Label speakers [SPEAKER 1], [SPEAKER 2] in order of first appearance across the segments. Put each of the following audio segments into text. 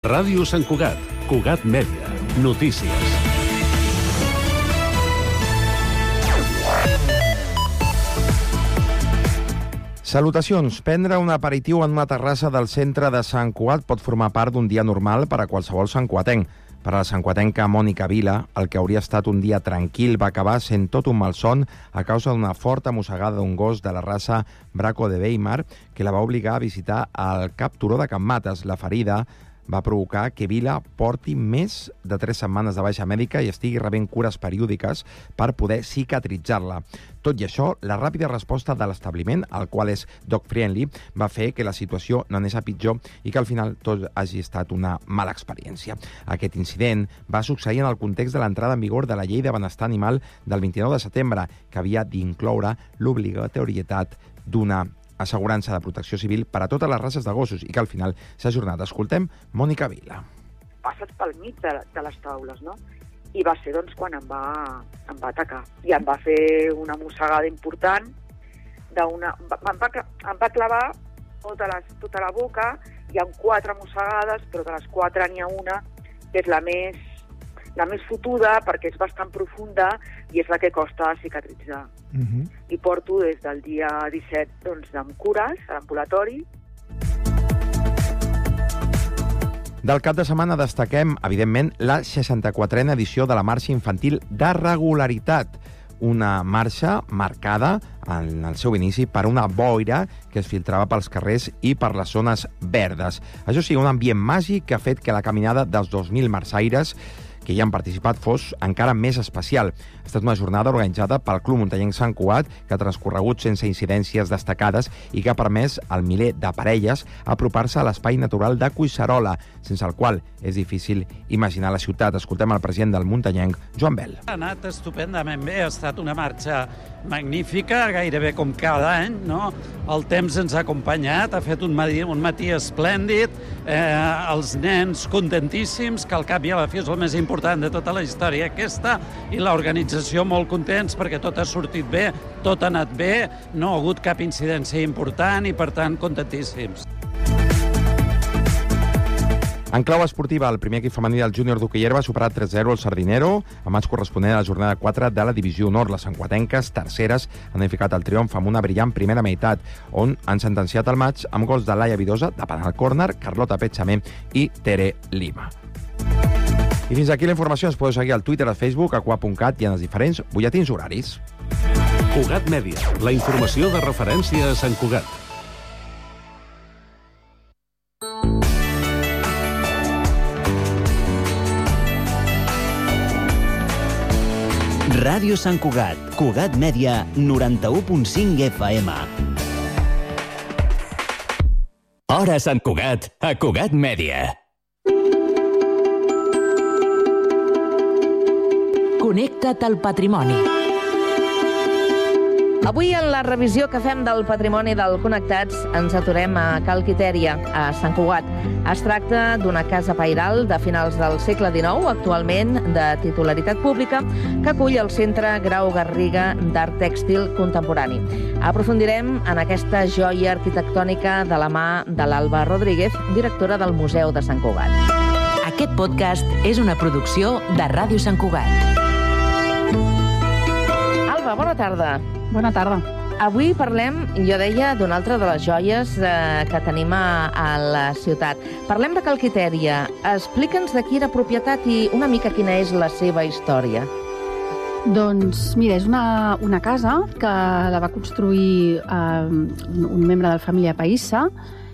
[SPEAKER 1] Ràdio Sant Cugat, Cugat Mèdia, notícies.
[SPEAKER 2] Salutacions. Prendre un aperitiu en una terrassa del centre de Sant Cugat pot formar part d'un dia normal per a qualsevol santcuatenc. Per a la santcuatenca Mònica Vila, el que hauria estat un dia tranquil va acabar sent tot un malson a causa d'una forta mossegada d'un gos de la raça Braco de Weimar que la va obligar a visitar el cap turó de Can Mates. La ferida va provocar que Vila porti més de tres setmanes de baixa mèdica i estigui rebent cures periòdiques per poder cicatritzar-la. Tot i això, la ràpida resposta de l'establiment, el qual és dog-friendly, va fer que la situació no anés a pitjor i que al final tot hagi estat una mala experiència. Aquest incident va succeir en el context de l'entrada en vigor de la Llei de Benestar Animal del 29 de setembre, que havia d'incloure l'obligatorietat d'una assegurança de protecció civil per a totes les races de gossos i que al final s'ha ajornat. Escoltem Mònica Vila.
[SPEAKER 3] Passes pel mig de, de les taules, no? I va ser doncs, quan em va, em va atacar. I em va fer una mossegada important, d'una, em, va, em va clavar tota, les, tota la boca, hi ha quatre mossegades, però de les quatre n'hi ha una que és la més la més fotuda perquè és bastant profunda i és la que costa cicatritzar. Uh -huh. I porto des del dia 17 doncs, amb cures a l'ambulatori.
[SPEAKER 2] Del cap de setmana destaquem, evidentment, la 64a edició de la marxa infantil de regularitat, una marxa marcada en el seu inici per una boira que es filtrava pels carrers i per les zones verdes. Això sí, un ambient màgic que ha fet que la caminada dels 2.000 marsaires que hi han participat fos encara més especial. Ha estat una jornada organitzada pel Club Muntanyenc Sant Cugat, que ha transcorregut sense incidències destacades i que ha permès al miler de parelles apropar-se a l'espai natural de Cuixarola, sense el qual és difícil imaginar la ciutat. Escoltem el president del Muntanyenc, Joan Bel.
[SPEAKER 4] Ha anat estupendament bé, ha estat una marxa magnífica, gairebé com cada any, no? El temps ens ha acompanyat, ha fet un matí, un matí esplèndid, eh, els nens contentíssims, que al cap i a la fi és el més important de tota la història aquesta, i l'organització molt contents perquè tot ha sortit bé, tot ha anat bé, no ha hagut cap incidència important i, per tant, contentíssims.
[SPEAKER 2] En clau esportiva, el primer equip femení del júnior d'Hoqueyer va superar 3-0 el Sardinero, a match corresponent a la jornada 4 de la Divisió Nord. Les enquatenques, terceres, han edificat el triomf amb una brillant primera meitat, on han sentenciat el maig amb gols de Laia Vidosa, de penal córner, Carlota Petxamé i Tere Lima. I fins aquí la informació. Ens podeu seguir al Twitter, al Facebook, a qua.cat i en els diferents butlletins horaris.
[SPEAKER 1] Cugat Mèdia, la informació de referència a Sant Cugat.
[SPEAKER 5] Ràdio Sant Cugat, Cugat Mèdia, 91.5 FM. Hora Sant Cugat, a Cugat Mèdia.
[SPEAKER 6] Connecta't al patrimoni. Avui, en la revisió que fem del patrimoni del Connectats, ens aturem a Cal Quitèria, a Sant Cugat. Es tracta d'una casa pairal de finals del segle XIX, actualment de titularitat pública, que acull el Centre Grau Garriga d'Art Tèxtil Contemporani. Aprofundirem en aquesta joia arquitectònica de la mà de l'Alba Rodríguez, directora del Museu de Sant Cugat.
[SPEAKER 7] Aquest podcast és una producció de Ràdio Sant Cugat.
[SPEAKER 6] Alba, bona tarda.
[SPEAKER 8] Bona tarda.
[SPEAKER 6] Avui parlem, jo deia, d'una altra de les joies eh, que tenim a, a la ciutat. Parlem de Calquitèria. Explica'ns de qui era propietat i una mica quina és la seva història.
[SPEAKER 8] Doncs, mira, és una, una casa que la va construir eh, un membre de la família Païssa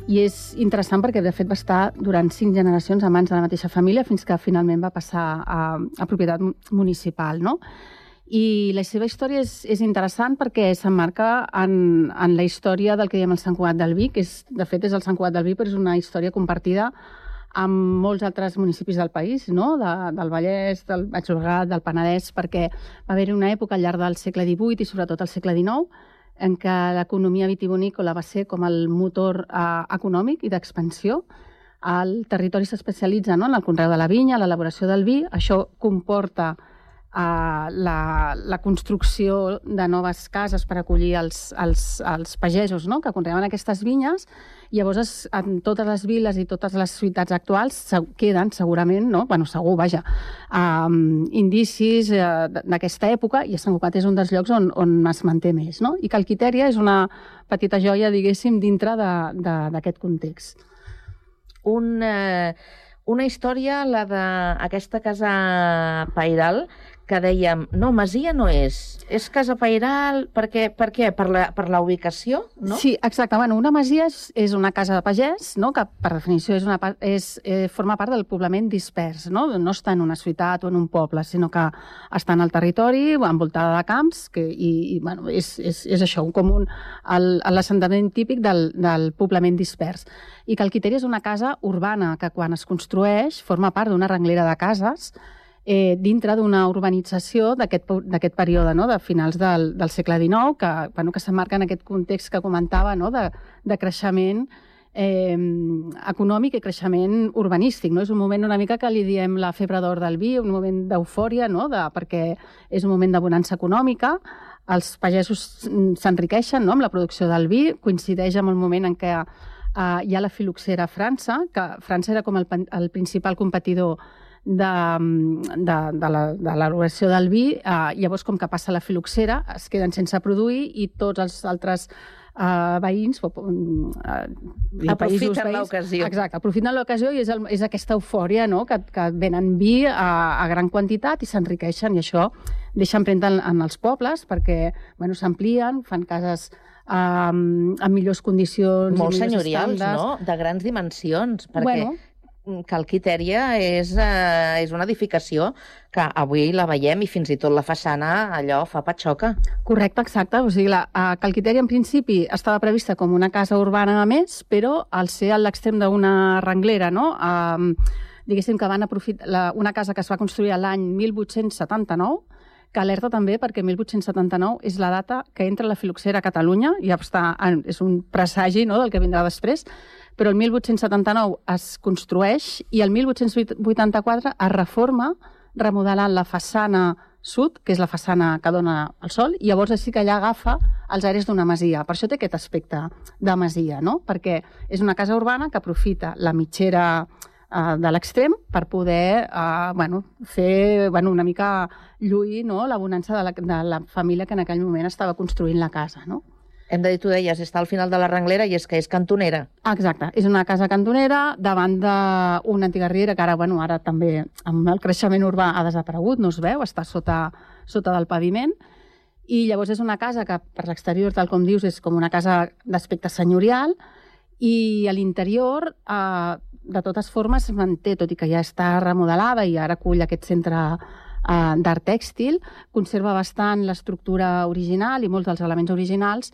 [SPEAKER 8] i és interessant perquè, de fet, va estar durant cinc generacions a mans de la mateixa família fins que finalment va passar a, a propietat municipal, no? I la seva història és, és interessant perquè s'emmarca en, en la història del que diem el Sant Cugat del Vi, que és, de fet és el Sant Cugat del Vi, però és una història compartida amb molts altres municipis del país, no? de, del Vallès, del Baix Llobregat, del Penedès, perquè va haver-hi una època al llarg del segle XVIII i sobretot al segle XIX en què l'economia vitivinícola va ser com el motor eh, econòmic i d'expansió. El territori s'especialitza no? en el conreu de la vinya, l'elaboració del vi. Això comporta uh, la, la construcció de noves cases per acollir els, els, els pagesos no? que conreaven aquestes vinyes, Llavors, es, en totes les viles i totes les ciutats actuals se, queden segurament, no? bueno, segur, vaja, um, indicis uh, d'aquesta època i Sant Cugat és un dels llocs on, on es manté més. No? I Calquitèria és una petita joia, diguéssim, dintre d'aquest context.
[SPEAKER 6] Un, eh, una història, la d'aquesta casa pairal, que dèiem, no, Masia no és, és Casa Pairal, per què? Per, què? per, la, per la ubicació, no?
[SPEAKER 8] Sí, exacte. Bueno, una masia és, és una casa de pagès, no? que per definició és una, és, eh, forma part del poblament dispers, no? no està en una ciutat o en un poble, sinó que està en el territori, envoltada de camps, que, i, i bueno, és, és, és això, un, l'assentament típic del, del poblament dispers. I que el Quiteri és una casa urbana que quan es construeix forma part d'una renglera de cases eh, dintre d'una urbanització d'aquest període, no? de finals del, del segle XIX, que, bueno, que s'emmarca en aquest context que comentava no? de, de creixement eh, econòmic i creixement urbanístic. No? És un moment una mica que li diem la febre d'or del vi, un moment d'eufòria, no? de, perquè és un moment de bonança econòmica, els pagesos s'enriqueixen no? amb la producció del vi, coincideix amb el moment en què eh, hi ha la filoxera a França, que França era com el, el principal competidor de, de, de l'elaboració del vi, eh, llavors com que passa la filoxera es queden sense produir i tots els altres eh, veïns o,
[SPEAKER 6] eh, aprofiten l'ocasió.
[SPEAKER 8] Exacte, aprofiten l'ocasió i és, el, és aquesta eufòria no? que, que venen vi a, a gran quantitat i s'enriqueixen i això deixa empremta en, en els pobles perquè bueno, s'amplien, fan cases um, amb millors condicions
[SPEAKER 6] molt senyorials, no? De grans dimensions, perquè bueno, Calquitèria és, eh, és una edificació que avui la veiem i fins i tot la façana allò fa patxoca.
[SPEAKER 8] Correcte, exacte. O sigui, la a Calquitèria en principi estava prevista com una casa urbana a més, però al ser a l'extrem d'una renglera, no? Eh, diguéssim que van aprofitar la, una casa que es va construir l'any 1879, que alerta també perquè 1879 és la data que entra la filoxera a Catalunya, i ja està, és un presagi no, del que vindrà després, però el 1879 es construeix i el 1884 es reforma remodelant la façana sud, que és la façana que dona el sol, i llavors així que allà agafa els aires d'una masia. Per això té aquest aspecte de masia, no? perquè és una casa urbana que aprofita la mitgera eh, de l'extrem per poder eh, bueno, fer bueno, una mica lluir no? la bonança de la, de la família que en aquell moment estava construint la casa. No?
[SPEAKER 6] Hem de dir, tu deies, està al final de la renglera i és que és cantonera.
[SPEAKER 8] Exacte, és una casa cantonera davant d'una antiga riera que ara, bueno, ara també amb el creixement urbà ha desaparegut, no es veu, està sota, sota del paviment. I llavors és una casa que per l'exterior, tal com dius, és com una casa d'aspecte senyorial i a l'interior, eh, de totes formes, es manté, tot i que ja està remodelada i ara acull aquest centre eh, d'art tèxtil, conserva bastant l'estructura original i molts dels elements originals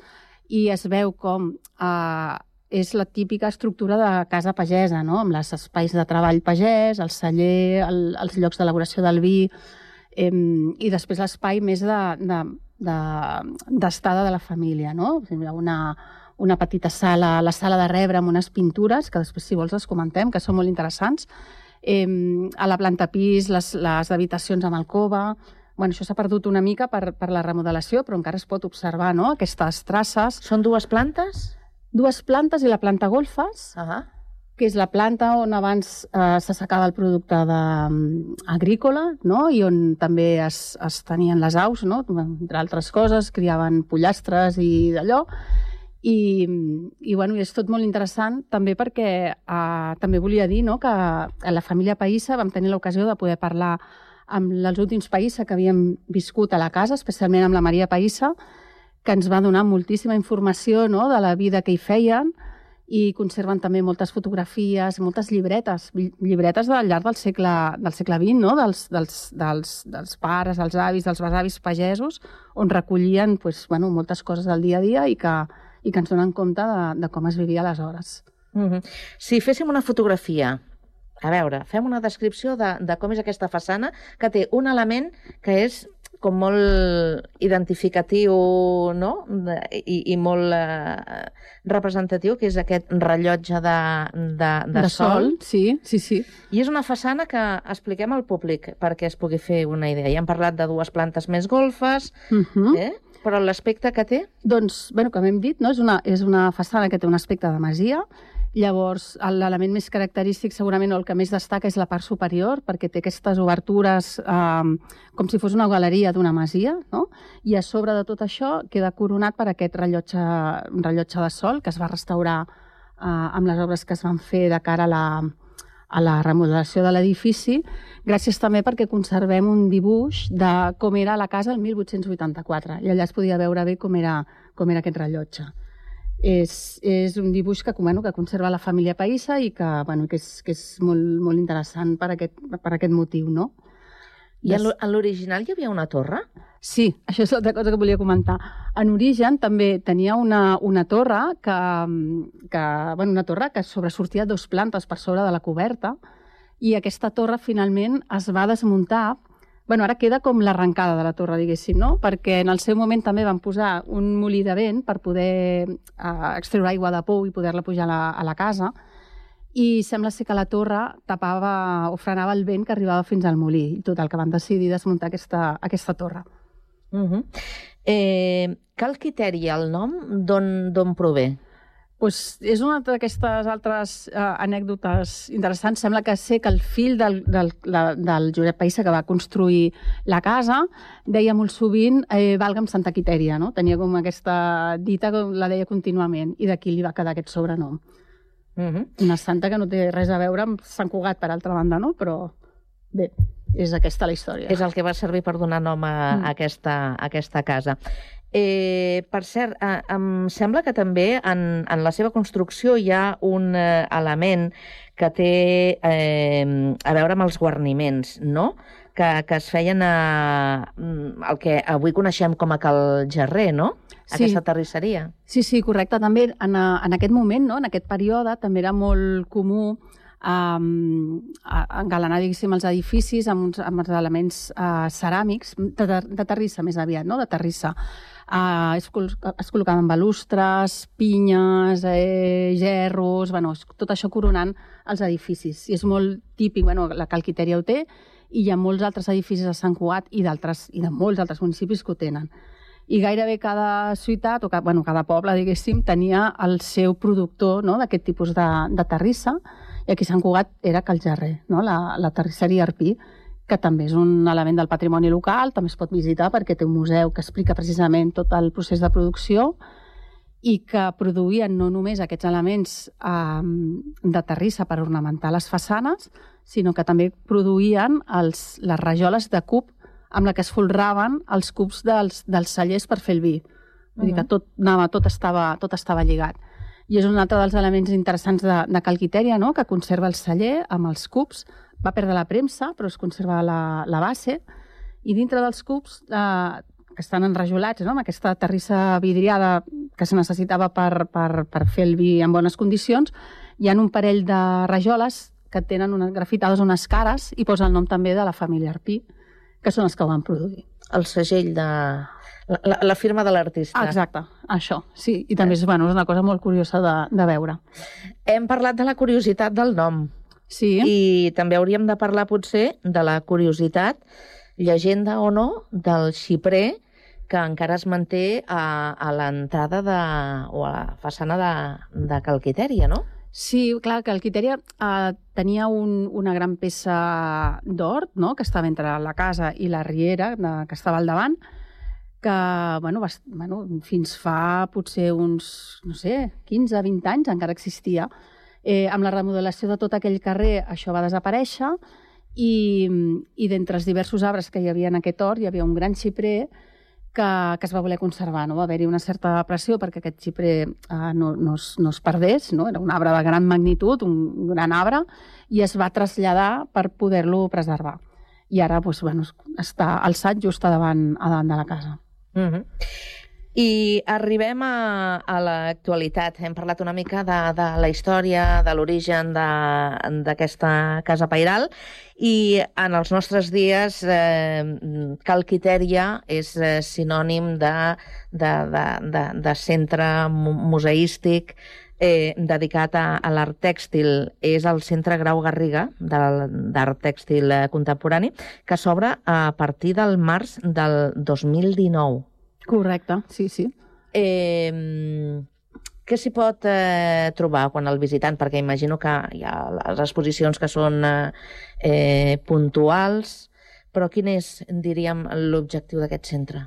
[SPEAKER 8] i es veu com eh, és la típica estructura de casa pagesa, no? amb els espais de treball pagès, el celler, el, els llocs d'elaboració del vi, eh, i després l'espai més d'estada de, de, de, de la família. No? Una, una petita sala, la sala de rebre amb unes pintures, que després, si vols, les comentem, que són molt interessants. Eh, a la planta pis, les, les habitacions amb alcova, Bueno, això s'ha perdut una mica per, per la remodelació, però encara es pot observar no? aquestes traces.
[SPEAKER 6] Són dues plantes?
[SPEAKER 8] Dues plantes i la planta golfes, uh -huh. que és la planta on abans eh, s'assecava el producte de, um, agrícola no? i on també es, es tenien les aus, no? entre altres coses, criaven pollastres i d'allò. I, i, bueno, és tot molt interessant també perquè eh, també volia dir no, que a la família Païssa vam tenir l'ocasió de poder parlar amb els últims Païssa que havíem viscut a la casa, especialment amb la Maria Païssa, que ens va donar moltíssima informació no, de la vida que hi feien i conserven també moltes fotografies, moltes llibretes, llibretes del llarg del segle, del segle XX, no? dels, dels, dels, dels pares, els avis, dels besavis pagesos, on recollien pues, bueno, moltes coses del dia a dia i que, i que ens donen compte de, de com es vivia aleshores.
[SPEAKER 6] Mm -hmm. Si féssim una fotografia a veure, fem una descripció de, de com és aquesta façana, que té un element que és com molt identificatiu no? I, i molt eh, representatiu, que és aquest rellotge de, de, de,
[SPEAKER 8] de
[SPEAKER 6] sol.
[SPEAKER 8] sol. Sí, sí, sí.
[SPEAKER 6] I és una façana que expliquem al públic perquè es pugui fer una idea. Ja hem parlat de dues plantes més golfes,
[SPEAKER 8] Uh -huh.
[SPEAKER 6] eh? Però l'aspecte que té...
[SPEAKER 8] Doncs, bueno, com hem dit, no? és, una, és una façana que té un aspecte de masia. Llavors, l'element més característic, segurament, o el que més destaca, és la part superior, perquè té aquestes obertures eh, com si fos una galeria d'una masia, no? I a sobre de tot això queda coronat per aquest rellotge, rellotge de sol que es va restaurar eh, amb les obres que es van fer de cara a la, a la remodelació de l'edifici, gràcies també perquè conservem un dibuix de com era la casa el 1884, i allà es podia veure bé com era, com era aquest rellotge. És, és un dibuix que, bueno, que conserva la família Païssa i que, bueno, que és, que és molt, molt interessant per aquest, per aquest motiu, no?
[SPEAKER 6] I en l'o- en l'original hi havia una torre?
[SPEAKER 8] Sí, això és l'altra cosa que volia comentar. En origen també tenia una, una torre que, que, bueno, una torre que sobresortia dos plantes per sobre de la coberta i aquesta torre finalment es va desmuntar Bueno, ara queda com l'arrencada de la torre, diguéssim, no? Perquè en el seu moment també van posar un molí de vent per poder eh, extreure aigua de pou i poder-la pujar a la, a la casa i sembla ser que la torre tapava o frenava el vent que arribava fins al molí. I total, que van decidir desmuntar aquesta, aquesta torre.
[SPEAKER 6] Uh -huh. eh, cal criteri el nom d'on d'on prové?
[SPEAKER 8] pues és una d'aquestes altres eh, anècdotes interessants. Sembla que sé que el fill del, del, la, del Josep Païssa, que va construir la casa, deia molt sovint eh, valga'm Santa Quitèria, no? Tenia com aquesta dita la deia contínuament, i d'aquí li va quedar aquest sobrenom.
[SPEAKER 6] Uh -huh.
[SPEAKER 8] Una santa que no té res a veure amb Sant Cugat, per altra banda, no? Però bé, és aquesta la història.
[SPEAKER 6] És el que va servir per donar nom a,
[SPEAKER 8] Mm.
[SPEAKER 6] a, aquesta, a aquesta casa. Eh, per cert, eh, em sembla que també en, en la seva construcció hi ha un eh, element que té eh, a veure amb els guarniments, no? Que, que es feien a, mm, el que avui coneixem com a Cal Gerrer, no?
[SPEAKER 8] Sí.
[SPEAKER 6] Aquesta terrisseria.
[SPEAKER 8] Sí, sí, correcte. També en, a- en aquest moment, no? en aquest període, també era molt comú um, engalanar, diguéssim, els edificis amb, uns, amb els elements uh, ceràmics, de, de, de terrissa més aviat, no? de terrissa. Uh, es, col es col·locaven balustres, pinyes, eh, gerros, bueno, tot això coronant els edificis. I és molt típic, bueno, la Calquitèria ho té, i hi ha molts altres edificis a Sant Cugat i, i de molts altres municipis que ho tenen i gairebé cada ciutat, o cada, bueno, cada poble, diguéssim, tenia el seu productor no?, d'aquest tipus de, de terrissa, i aquí a Sant Cugat era Cal Gerrer, no? la, la terrisseria Arpí, que també és un element del patrimoni local, també es pot visitar perquè té un museu que explica precisament tot el procés de producció i que produïen no només aquests elements eh, de terrissa per ornamentar les façanes, sinó que també produïen els, les rajoles de cub amb la que es folraven els cubs dels, dels cellers per fer el vi. Vull dir que tot, anava, tot, estava, tot estava lligat. I és un altre dels elements interessants de, de Calquitèria, no? que conserva el celler amb els cubs. Va perdre la premsa, però es conserva la, la base. I dintre dels cubs, eh, que estan enrajolats, no? amb aquesta terrissa vidriada que se necessitava per, per, per fer el vi en bones condicions, hi ha un parell de rajoles que tenen unes grafitades unes cares i posa el nom també de la família Arpí, que són els que ho van produir.
[SPEAKER 6] El segell de... La, la, firma de l'artista.
[SPEAKER 8] Ah, exacte, això, sí. I també és, bueno, és una cosa molt curiosa de, de veure.
[SPEAKER 6] Hem parlat de la curiositat del nom.
[SPEAKER 8] Sí,
[SPEAKER 6] I també hauríem de parlar, potser, de la curiositat, llegenda o no, del xiprer que encara es manté a, a l'entrada de, o a la façana de, de Calquitèria, no?
[SPEAKER 8] Sí, clar, que el Quitèria eh, tenia un, una gran peça d'hort, no?, que estava entre la casa i la riera, de, que estava al davant, que, bueno, va, bueno, fins fa potser uns, no sé, 15-20 anys encara existia. Eh, amb la remodelació de tot aquell carrer això va desaparèixer i, i d'entre els diversos arbres que hi havia en aquest hort hi havia un gran xiprer que, que es va voler conservar. No? Va haver-hi una certa pressió perquè aquest xiprer eh, no, no, es, no es perdés, no? era un arbre de gran magnitud, un gran arbre, i es va traslladar per poder-lo preservar. I ara doncs, bueno, està alçat just a davant, a davant de la casa.
[SPEAKER 6] Uh -huh. I arribem a, a l'actualitat. Hem parlat una mica de, de la història, de l'origen d'aquesta casa pairal i en els nostres dies eh, Cal Quitèria és eh, sinònim de, de, de, de, de centre mu- museístic eh, dedicat a, a l'art tèxtil. És el Centre Grau Garriga d'Art Tèxtil eh, Contemporani que s'obre a partir del març del 2019.
[SPEAKER 8] Correcte, sí, sí.
[SPEAKER 6] Eh, què s'hi pot eh, trobar quan el visitant? Perquè imagino que hi ha les exposicions que són eh, eh, puntuals, però quin és, diríem, l'objectiu d'aquest centre?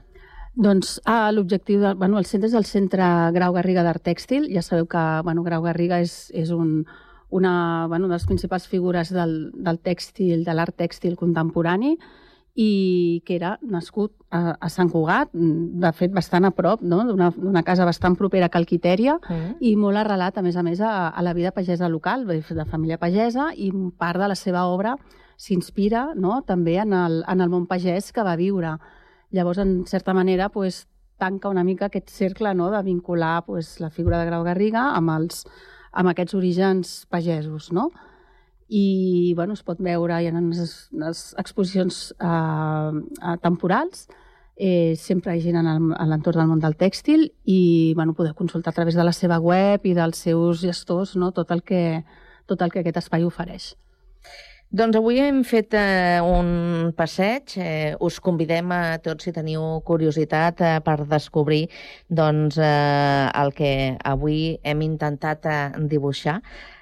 [SPEAKER 8] Doncs ah, l'objectiu, de, bueno, el centre és el Centre Grau Garriga d'Art Tèxtil. Ja sabeu que bueno, Grau Garriga és, és un, una, bueno, una de les principals figures del, del tèxtil, de l'art tèxtil contemporani i que era nascut a, a Sant Cugat, de fet bastant a prop, no? d'una casa bastant propera a Calquitèria,
[SPEAKER 6] Mm.
[SPEAKER 8] i molt arrelat, a més a més, a, a la vida pagesa local, de de família pagesa, i part de la seva obra s'inspira no? també en el, en el món pagès que va viure. Llavors, en certa manera, pues, tanca una mica aquest cercle no? de vincular pues, la figura de Grau Garriga amb, els, amb aquests orígens pagesos. No? I bueno, es pot veure, hi ha unes, unes exposicions eh, temporals, eh, sempre hi ha gent a l'entorn del món del tèxtil i bueno, poder consultar a través de la seva web i dels seus gestors no? tot, el que, tot el que aquest espai ofereix.
[SPEAKER 6] Doncs avui hem fet eh, un passeig. Eh, us convidem a tots, si teniu curiositat, eh, per descobrir doncs, eh, el que avui hem intentat eh, dibuixar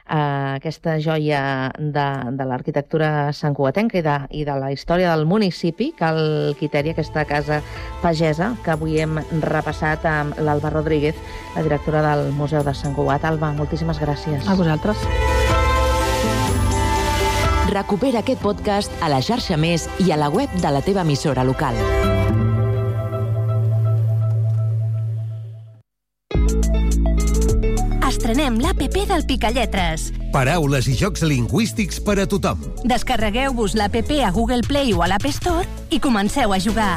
[SPEAKER 6] eh, aquesta joia de, de l'arquitectura santcugatenca i de, i de la història del municipi, Cal Quitèria, aquesta casa pagesa, que avui hem repassat amb l'Alba Rodríguez, la directora del Museu de Sant Cugat. Alba, moltíssimes gràcies.
[SPEAKER 8] A vosaltres.
[SPEAKER 7] Recupera aquest podcast a la xarxa Més i a la web de la teva emissora local.
[SPEAKER 9] Estrenem l'APP del Picalletres.
[SPEAKER 10] Paraules i jocs lingüístics per a tothom.
[SPEAKER 9] Descarregueu-vos l'APP a Google Play o a l'App Store i comenceu a jugar.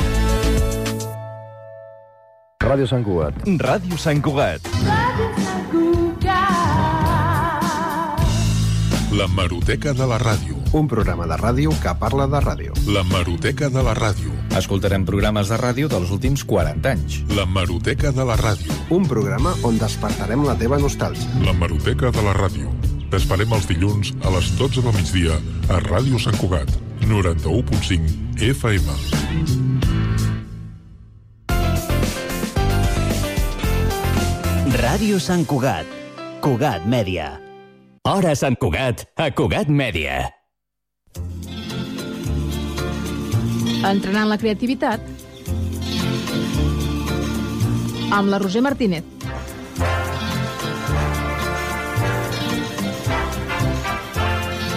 [SPEAKER 11] Ràdio Sant Cugat.
[SPEAKER 5] Ràdio Sant Cugat.
[SPEAKER 12] La Maroteca de la Ràdio.
[SPEAKER 11] Un programa de ràdio que parla de ràdio.
[SPEAKER 12] La Maroteca de la Ràdio.
[SPEAKER 13] Escoltarem programes de ràdio dels últims 40 anys.
[SPEAKER 12] La Maroteca de la Ràdio.
[SPEAKER 11] Un programa on despertarem la teva nostàlgia.
[SPEAKER 12] La Maroteca de la Ràdio. T'esperem els dilluns a les 12 del migdia a Ràdio Sant Cugat, 91.5 FM.
[SPEAKER 5] Ràdio Sant Cugat. Cugat Mèdia.
[SPEAKER 14] Hora Sant Cugat, a Cugat Mèdia.
[SPEAKER 15] Entrenant la creativitat amb la Roser Martínez.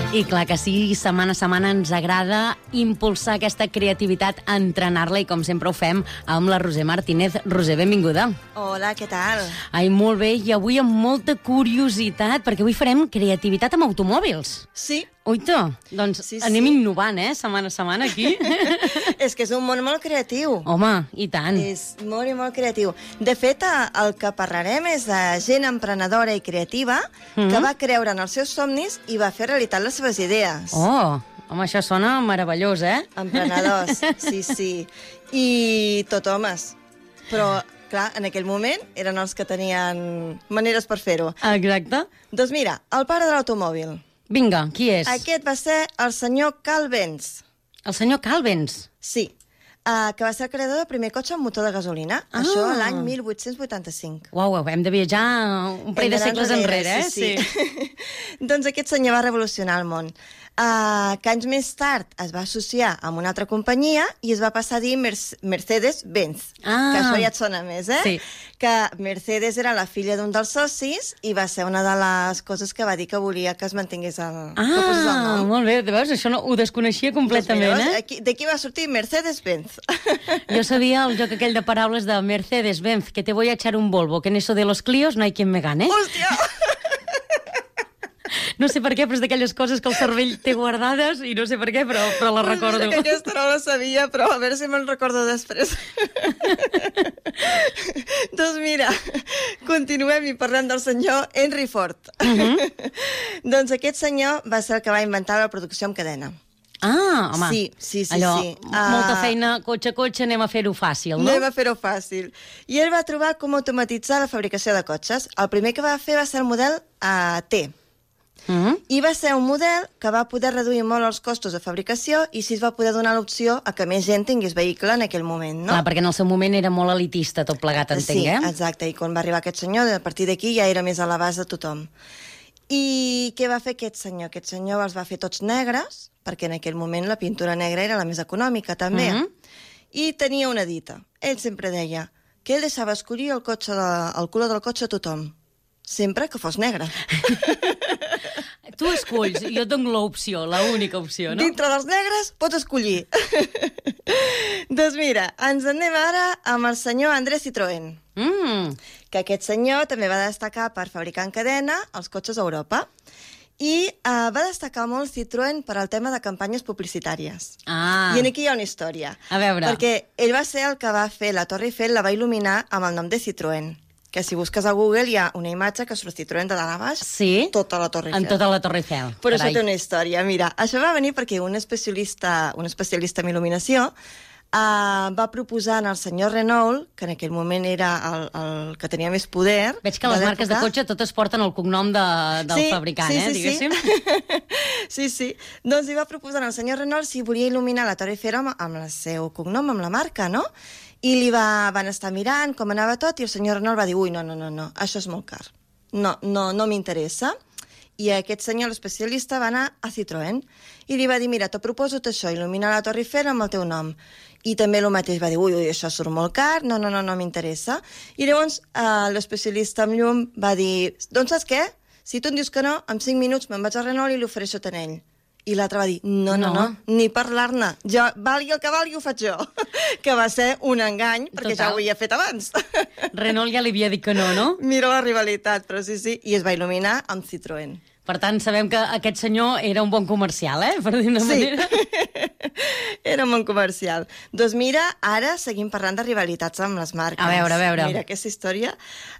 [SPEAKER 16] I clar que sí, setmana a setmana ens agrada impulsar aquesta creativitat, entrenar-la i com sempre ho fem amb la Roser Martínez. Roser, benvinguda.
[SPEAKER 17] Hola, què tal?
[SPEAKER 16] Ai, molt bé, i avui amb molta curiositat, perquè avui farem creativitat amb automòbils.
[SPEAKER 17] Sí.
[SPEAKER 16] Oito, doncs
[SPEAKER 17] Sí,
[SPEAKER 16] sí, anem innovant, eh, setmana a setmana aquí.
[SPEAKER 17] És que és un món molt creatiu.
[SPEAKER 16] Home, i tant.
[SPEAKER 17] És molt i molt creatiu. De fet, el que parlarem és de gent emprenedora i creativa
[SPEAKER 16] Mhm.
[SPEAKER 17] que va creure en els seus somnis i va fer realitat les seves idees.
[SPEAKER 16] Oh, home, això sona meravellós, eh?
[SPEAKER 17] Emprenedors, sí, sí. I tot homes. Però, clar, en aquell moment eren els que tenien maneres per fer-ho.
[SPEAKER 16] Exacte.
[SPEAKER 17] Doncs mira, el pare de l'automòbil.
[SPEAKER 16] Vinga, qui és?
[SPEAKER 17] Aquest va ser el senyor Calvens.
[SPEAKER 16] El senyor Calvens?
[SPEAKER 17] Sí. Uh, que va ser el creador del primer cotxe amb motor de gasolina,
[SPEAKER 16] Ah.
[SPEAKER 17] això l'any 1885.
[SPEAKER 16] Uau, uau, hem de viatjar un parell de segles enrere, eh?
[SPEAKER 17] Sí, sí. doncs aquest senyor va revolucionar el món. Uh, que anys més tard es va associar amb una altra companyia i es va passar a dir Merc Mercedes-Benz.
[SPEAKER 16] Ah.
[SPEAKER 17] Que això ja et sona més, eh?
[SPEAKER 16] Sí.
[SPEAKER 17] Que Mercedes era la filla d'un dels socis i va ser una de les coses que va dir que volia que es mantingués el... que el
[SPEAKER 16] Ah,
[SPEAKER 17] nom.
[SPEAKER 16] molt bé, veus? Això no, ho desconeixia completament,
[SPEAKER 17] Doncs mira,
[SPEAKER 16] eh?
[SPEAKER 17] aquí- D'aquí va sortir Mercedes-Benz.
[SPEAKER 16] Yo sabía el joc aquell de paraules de Mercedes-Benz, que te voy a echar un Volvo, que en eso de los Clios no hay quien me gane.
[SPEAKER 17] Hòstia!
[SPEAKER 16] No sé per què, però és d'aquelles coses que el cervell té guardades i no sé per què, però, però la recordo.
[SPEAKER 17] Que aquesta no la sabia, però a veure si me'n recordo després. doncs mira, continuem i parlem del senyor Henry Ford. doncs aquest senyor va ser el que va inventar la producció amb cadena.
[SPEAKER 16] Ah, home.
[SPEAKER 17] Sí, sí, sí.
[SPEAKER 16] Allò,
[SPEAKER 17] sí.
[SPEAKER 16] molta
[SPEAKER 17] Ah,
[SPEAKER 16] feina, cotxe a cotxe, anem a fer-ho fàcil, no?
[SPEAKER 17] Anem a fer-ho fàcil. I ell va trobar com automatitzar la fabricació de cotxes. El primer que va fer va ser el model uh, T.
[SPEAKER 16] Mm -hmm.
[SPEAKER 17] I va ser un model que va poder reduir molt els costos de fabricació i així es va poder donar l'opció a que més gent tingués vehicle en aquell moment, no?
[SPEAKER 16] Clar, perquè en el seu moment era molt elitista tot plegat, entenc,
[SPEAKER 17] sí,
[SPEAKER 16] eh?
[SPEAKER 17] exacte. I quan va arribar aquest senyor, a partir d'aquí ja era més a l'abast de tothom. I què va fer aquest senyor? Aquest senyor els va fer tots negres, perquè en aquell moment la pintura negra era la més econòmica, també.
[SPEAKER 16] Mhm.
[SPEAKER 17] I tenia una dita. Ell sempre deia que ell deixava escollir el, cotxe de, el color del cotxe a tothom, sempre que fos negre.
[SPEAKER 16] Tu esculls, jo et dono l'opció, l'única opció, no?
[SPEAKER 17] Dintre dels negres pots escollir. doncs mira, ens anem ara amb el senyor André Citroën.
[SPEAKER 16] Mm.
[SPEAKER 17] Que aquest senyor també va destacar per fabricar en cadena els cotxes a Europa. I uh, va destacar molt Citroën per al tema de campanyes publicitàries.
[SPEAKER 16] Ah.
[SPEAKER 17] I en aquí hi ha una història.
[SPEAKER 16] A veure.
[SPEAKER 17] Perquè ell va ser el que va fer la Torre Eiffel, la va il·luminar amb el nom de Citroën. Que si busques a Google hi ha una imatge que Citroën de dalt a baix,
[SPEAKER 16] Sí?
[SPEAKER 17] tota la Torre Eiffel.
[SPEAKER 16] En tota la Torre Eiffel.
[SPEAKER 17] Però
[SPEAKER 16] Carai.
[SPEAKER 17] això té una història. Mira, això va venir perquè un especialista, un especialista en il·luminació uh, va proposar al senyor Renault, que en aquell moment era el, el que tenia més poder...
[SPEAKER 16] Veig que les marques de cotxe totes porten el cognom de, del
[SPEAKER 17] Sí,
[SPEAKER 16] fabricant,
[SPEAKER 17] sí,
[SPEAKER 16] eh,
[SPEAKER 17] sí, sí.
[SPEAKER 16] diguéssim.
[SPEAKER 17] Sí, sí. Doncs li va proposar al senyor Renault si volia il·luminar la Torre Eiffel amb, amb el seu cognom, amb la marca, no? I li va, van estar mirant com anava tot i el senyor Renault va dir, ui, no, no, no, no, això és molt car. No, no, no m'interessa. I aquest senyor, l'especialista, va anar a Citroën i li va dir, mira, te proposo això, il·luminar la Torre Eiffel amb el teu nom. I també el mateix va dir, ui, ui, això surt molt car, no, no, no, no m'interessa. I llavors eh, l'especialista amb llum va dir, doncs saps què? Si tu em dius que no, en 5 minuts me'n vaig a Renault i li ofereixo ell. I l'altre va dir, no, no, no,
[SPEAKER 16] No.
[SPEAKER 17] ni parlar-ne. Jo, valgui el que valgui, ho faig jo. que va ser un engany, perquè ja
[SPEAKER 16] Total.
[SPEAKER 17] ho havia fet abans.
[SPEAKER 16] Renault ja li havia dit que no, no?
[SPEAKER 17] Mira la rivalitat, però sí, sí, i es va il·luminar amb Citroën.
[SPEAKER 16] Per tant, sabem que aquest senyor era un bon comercial, eh? Per dir una
[SPEAKER 17] Sí.
[SPEAKER 16] manera.
[SPEAKER 17] Era un bon comercial. Doncs mira, ara seguim parlant de rivalitats amb les marques.
[SPEAKER 16] A veure, a veure.
[SPEAKER 17] Mira, aquesta història.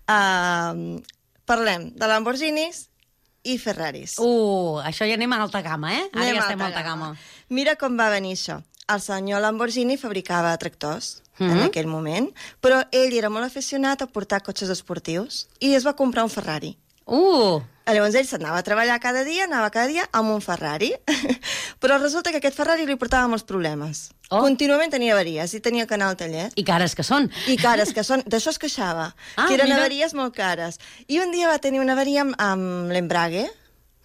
[SPEAKER 17] Uh, parlem de Lamborghinis i Ferraris.
[SPEAKER 16] Uh, això ja anem a alta gamma, eh? Ara
[SPEAKER 17] Anem
[SPEAKER 16] ja estem a
[SPEAKER 17] alta
[SPEAKER 16] alta gamma.
[SPEAKER 17] Mira com va venir això. El senyor Lamborghini fabricava tractors en
[SPEAKER 16] Mhm.
[SPEAKER 17] aquell moment, però ell era molt aficionat a portar cotxes esportius i es va comprar un Ferrari.
[SPEAKER 16] Uh!
[SPEAKER 17] Llavors ell s'anava a treballar cada dia, anava cada dia amb un Ferrari, però resulta que aquest Ferrari li portava molts problemes.
[SPEAKER 16] Oh.
[SPEAKER 17] Contínuament tenia avaries i tenia que anar al taller.
[SPEAKER 16] I cares que són.
[SPEAKER 17] I cares que són, d'això es queixava,
[SPEAKER 16] Ah,
[SPEAKER 17] que eren
[SPEAKER 16] mira.
[SPEAKER 17] avaries molt cares. I un dia va tenir una avaria amb, amb l'embrague,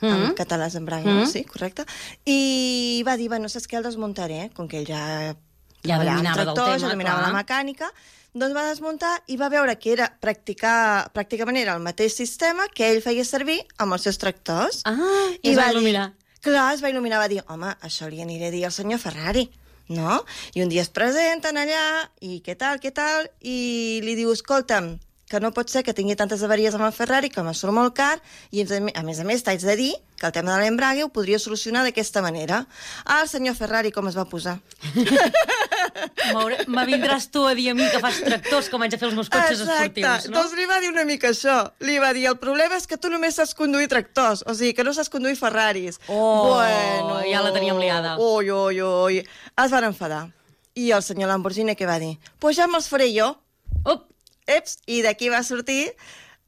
[SPEAKER 16] Mhm.
[SPEAKER 17] en català és embrague, no?
[SPEAKER 16] Mhm.
[SPEAKER 17] sí, correcte, i va dir, bueno, saps què, el desmuntaré, com que ell ja
[SPEAKER 16] Ja
[SPEAKER 17] amb
[SPEAKER 16] dominava del
[SPEAKER 17] tractors,
[SPEAKER 16] tema,
[SPEAKER 17] ja dominava
[SPEAKER 16] clar.
[SPEAKER 17] la mecànica, doncs va desmuntar i va veure que era practicar, pràcticament era el mateix sistema que ell feia servir amb els seus tractors.
[SPEAKER 16] Ah, i es va il·luminar.
[SPEAKER 17] Dir, clar, es va il·luminar, va dir, home, això li aniré a dir al senyor Ferrari, no? I un dia es presenten allà, i què tal, què tal, i li diu, escolta'm, que no pot ser que tingui tantes avaries amb el Ferrari, que me surt molt car, i a més a més, t'haig de dir que el tema de l'embrague ho podria solucionar d'aquesta manera. Ah, el senyor Ferrari com es va posar?
[SPEAKER 16] Me vindràs tu a dir a mi que fas tractors com haig de fer els meus cotxes esportius, no?
[SPEAKER 17] Doncs li va dir una mica això. Li va dir, el problema és que tu només saps conduir tractors, o sigui, que no saps conduir Ferraris.
[SPEAKER 16] Oh,
[SPEAKER 17] bueno,
[SPEAKER 16] ja la teníem liada.
[SPEAKER 17] Ui, ui, ui. Es van enfadar. I el senyor Lamborghini què va dir? Pues ja me'ls faré jo.
[SPEAKER 16] Up.
[SPEAKER 17] Eps, i d'aquí va sortir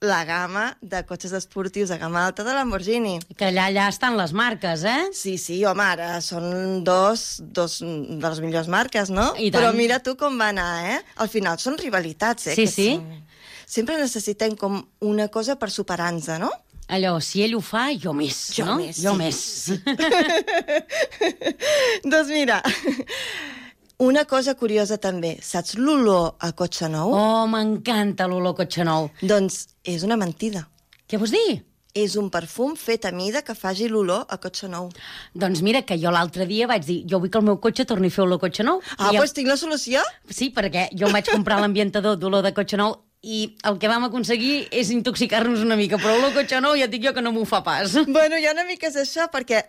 [SPEAKER 17] la gamma de cotxes esportius de gamma alta de Lamborghini.
[SPEAKER 16] Que allà, allà estan les marques, eh?
[SPEAKER 17] Sí, sí, home, ara són dos, dos de les millors marques, no?
[SPEAKER 16] I tant.
[SPEAKER 17] Però mira tu com va anar, eh? Al final són rivalitats, eh?
[SPEAKER 16] Sí,
[SPEAKER 17] que
[SPEAKER 16] sí.
[SPEAKER 17] són- Sempre necessitem com una cosa per superar-nos, no?
[SPEAKER 16] Allò, si ell ho fa, jo més,
[SPEAKER 17] Jo
[SPEAKER 16] no?
[SPEAKER 17] més,
[SPEAKER 16] jo
[SPEAKER 17] sí,
[SPEAKER 16] més.
[SPEAKER 17] doncs mira, una cosa curiosa també. Saps l'olor a cotxe nou?
[SPEAKER 16] Oh, m'encanta l'olor cotxe nou.
[SPEAKER 17] Doncs és una mentida.
[SPEAKER 16] Què vols dir?
[SPEAKER 17] És un perfum fet a mida que faci l'olor a cotxe nou.
[SPEAKER 16] Doncs mira, que jo l'altre dia vaig dir, jo vull que el meu cotxe torni a fer olor cotxe nou.
[SPEAKER 17] Ah, doncs tinc la solució?
[SPEAKER 16] Sí, perquè jo em vaig comprar l'ambientador d'olor de cotxe nou i el que vam aconseguir és intoxicar-nos una mica, però olor cotxe nou ja et dic jo que no m'ho fa pas.
[SPEAKER 17] Bueno, ja una mica és això, perquè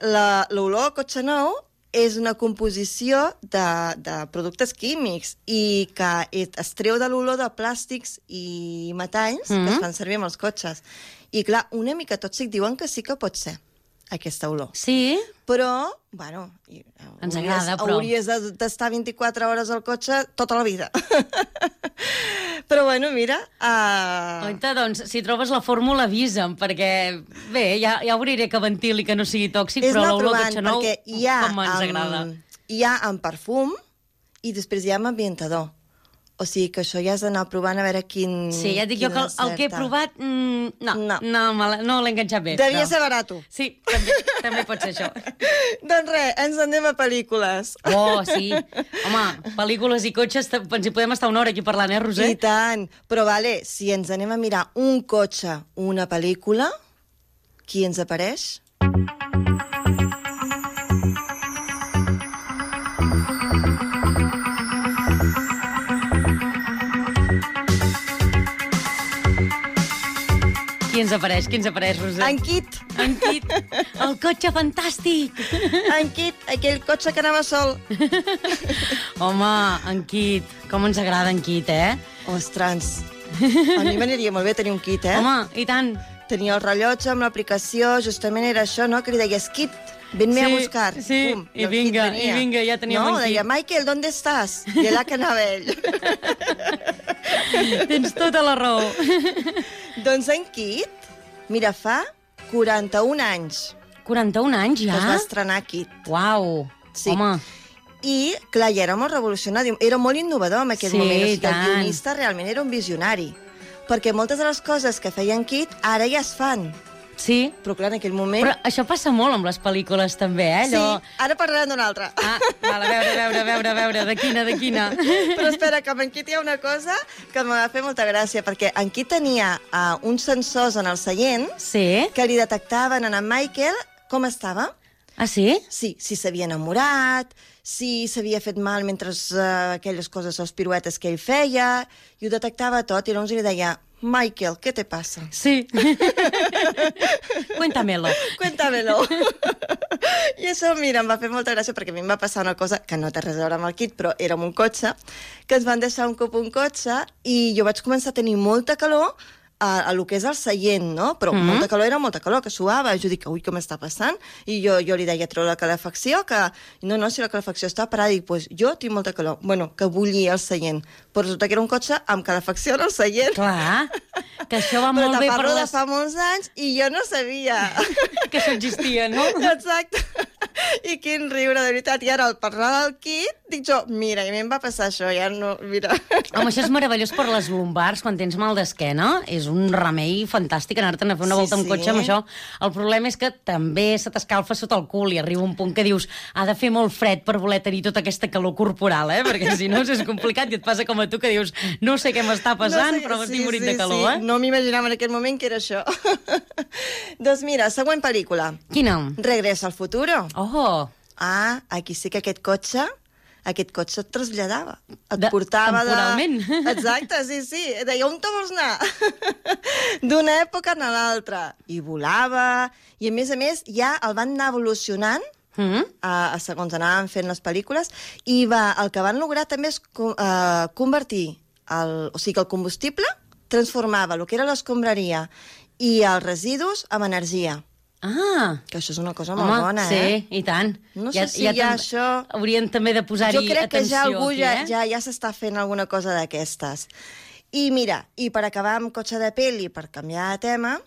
[SPEAKER 17] l'olor a cotxe nou és una composició de, de productes químics i que es treu de l'olor de plàstics i metalls mm -hmm. que es
[SPEAKER 16] Mhm.
[SPEAKER 17] fan servir amb els cotxes. I clar, una mica tòxic diuen que sí que pot ser aquesta olor.
[SPEAKER 16] Sí?
[SPEAKER 17] Però, bueno... i-
[SPEAKER 16] Ens
[SPEAKER 17] hauries-
[SPEAKER 16] agrada, però-
[SPEAKER 17] Hauries de- d'estar 24 hores al cotxe tota la vida. però bueno, mira... Uh...
[SPEAKER 16] Oita, doncs, si trobes la fórmula, avisa'm, perquè, bé, ja, ja obriré que ventili que no sigui tòxic,
[SPEAKER 17] És
[SPEAKER 16] però l'olor
[SPEAKER 17] provant,
[SPEAKER 16] cotxe nou,
[SPEAKER 17] perquè hi ha,
[SPEAKER 16] com ens
[SPEAKER 17] amb-
[SPEAKER 16] agrada.
[SPEAKER 17] hi ha amb perfum i després hi ha amb ambientador. O sigui que això ja has d'anar provant a veure quin...
[SPEAKER 16] Sí, ja dic jo que el, el que he provat, mm, no, no, no, l'he- no l'he enganxat bé.
[SPEAKER 17] Devia
[SPEAKER 16] no.
[SPEAKER 17] ser barato.
[SPEAKER 16] Sí, també, també pot ser això.
[SPEAKER 17] doncs res, ens en anem a pel·lícules.
[SPEAKER 16] Oh, sí. Home, pel·lícules i cotxes, ens hi podem estar una hora aquí parlant, eh, Roser?
[SPEAKER 17] I tant. Però vale, si ens anem a mirar un cotxe, una pel·lícula, qui ens apareix?
[SPEAKER 16] Qui ens apareix? Qui ens apareix, Roser?
[SPEAKER 17] En Kit.
[SPEAKER 16] En Kit. El cotxe fantàstic.
[SPEAKER 17] En Kit, aquell cotxe que anava sol.
[SPEAKER 16] Home, en Kit. Com ens agrada en Kit, eh?
[SPEAKER 17] Ostres. A mi m'aniria molt bé tenir un kit, eh?
[SPEAKER 16] Home, i tant.
[SPEAKER 17] Tenia el rellotge amb l'aplicació, justament era això, no?, que li deies, Kit, venme a
[SPEAKER 16] Sí,
[SPEAKER 17] buscar.
[SPEAKER 16] sí,
[SPEAKER 17] Pum,
[SPEAKER 16] i vinga, i vinga, ja teníem
[SPEAKER 17] no,
[SPEAKER 16] un Kit.
[SPEAKER 17] deia, Michael, ¿dónde estàs? I allà que anava ell.
[SPEAKER 16] Tens tota la raó.
[SPEAKER 17] doncs en Kit, mira, fa 41 anys
[SPEAKER 16] 41 anys, ja?
[SPEAKER 17] que es va estrenar Kit.
[SPEAKER 16] Uau,
[SPEAKER 17] Sí.
[SPEAKER 16] home.
[SPEAKER 17] I, clar, ja era molt revolucionari, era molt innovador en aquell
[SPEAKER 16] Sí,
[SPEAKER 17] moment. O sigui, el guionista realment era un visionari. Perquè moltes de les coses que feien Kit ara ja es fan.
[SPEAKER 16] Sí.
[SPEAKER 17] Però clar, en aquell moment...
[SPEAKER 16] Però això passa molt amb les pel·lícules, també, eh? Allò...
[SPEAKER 17] Sí, ara parlarem d'una altra.
[SPEAKER 16] Ah, val, a veure, a veure, a veure, a veure, de quina, de quina.
[SPEAKER 17] Però espera, que amb en Kit hi ha una cosa que em va fer molta gràcia, perquè en Kit tenia uh, uns sensors en el seient
[SPEAKER 16] sí.
[SPEAKER 17] que li detectaven en en Michael com estava.
[SPEAKER 16] Ah, sí?
[SPEAKER 17] Sí, si s'havia enamorat, si s'havia fet mal mentre uh, aquelles coses, les piruetes que ell feia, i ho detectava tot, i llavors li deia, Michael, què te passa?
[SPEAKER 16] Sí. Cuéntamelo.
[SPEAKER 17] Cuéntamelo. I això, mira, em va fer molta gràcia perquè a mi em va passar una cosa que no té res a veure amb el kit, però era amb un cotxe, que ens van deixar un cop un cotxe i jo vaig començar a tenir molta calor a, a lo que és el seient, no? Però mm. -hmm. molta calor era molta calor, que suava. Jo dic, ui, què m'està passant? I jo, jo li deia, treu la calefacció, que... No, no, si la calefacció està parada. Dic, pues, jo tinc molta calor. Bueno, que bullia el seient. Però resulta que era un cotxe amb calefacció en el seient.
[SPEAKER 16] Clar, que això va molt bé per
[SPEAKER 17] parlo de
[SPEAKER 16] les...
[SPEAKER 17] fa molts anys i jo no sabia.
[SPEAKER 16] que això existia, no?
[SPEAKER 17] Exacte. I quin riure, de veritat. I ara, al parlar del kit, dic jo, mira, i a mi em va passar això, ja no... Mira.
[SPEAKER 16] Home, això és meravellós per les lumbars, quan tens mal d'esquena. És un remei fantàstic anar-te'n a fer una
[SPEAKER 17] Sí,
[SPEAKER 16] volta amb
[SPEAKER 17] sí.
[SPEAKER 16] cotxe amb això. El problema és que també se t'escalfa sota el cul i arriba un punt que dius ha de fer molt fred per voler tenir tota aquesta calor corporal, eh? Perquè si no és complicat i et passa com a tu que dius no sé què m'està passant,
[SPEAKER 17] No sé-
[SPEAKER 16] però m'estic morint de calor,
[SPEAKER 17] sí.
[SPEAKER 16] eh?
[SPEAKER 17] No m'imaginava en aquell moment que era això. doncs mira, següent pel·lícula.
[SPEAKER 16] Quina?
[SPEAKER 17] Regresa al futuro.
[SPEAKER 16] Oh!
[SPEAKER 17] Ah, aquí sí que aquest cotxe aquest cotxe et traslladava. Et
[SPEAKER 16] De-
[SPEAKER 17] portava de...
[SPEAKER 16] temporalment.
[SPEAKER 17] Exacte, sí, sí. Deia, on te vols anar? D'una època a l'altra. I volava, i a més a més ja el van anar evolucionant
[SPEAKER 16] Mm -hmm.
[SPEAKER 17] a, a segons anaven fent les pel·lícules, i va, el que van lograr també és co uh, convertir, el, o sigui que el combustible transformava el que era l'escombraria i els residus amb energia.
[SPEAKER 16] Ah!
[SPEAKER 17] Que això és una cosa molt
[SPEAKER 16] Home,
[SPEAKER 17] bona,
[SPEAKER 16] sí,
[SPEAKER 17] eh?
[SPEAKER 16] i tant.
[SPEAKER 17] No sé si ja
[SPEAKER 16] tam-
[SPEAKER 17] això-
[SPEAKER 16] Haurien també de posar-hi
[SPEAKER 17] Jo
[SPEAKER 16] atenció
[SPEAKER 17] crec que ja algú
[SPEAKER 16] aquí,
[SPEAKER 17] ja,
[SPEAKER 16] eh?
[SPEAKER 17] ja, ja s'està fent alguna cosa d'aquestes. I mira, i per acabar amb cotxe de pel·li, per canviar de tema,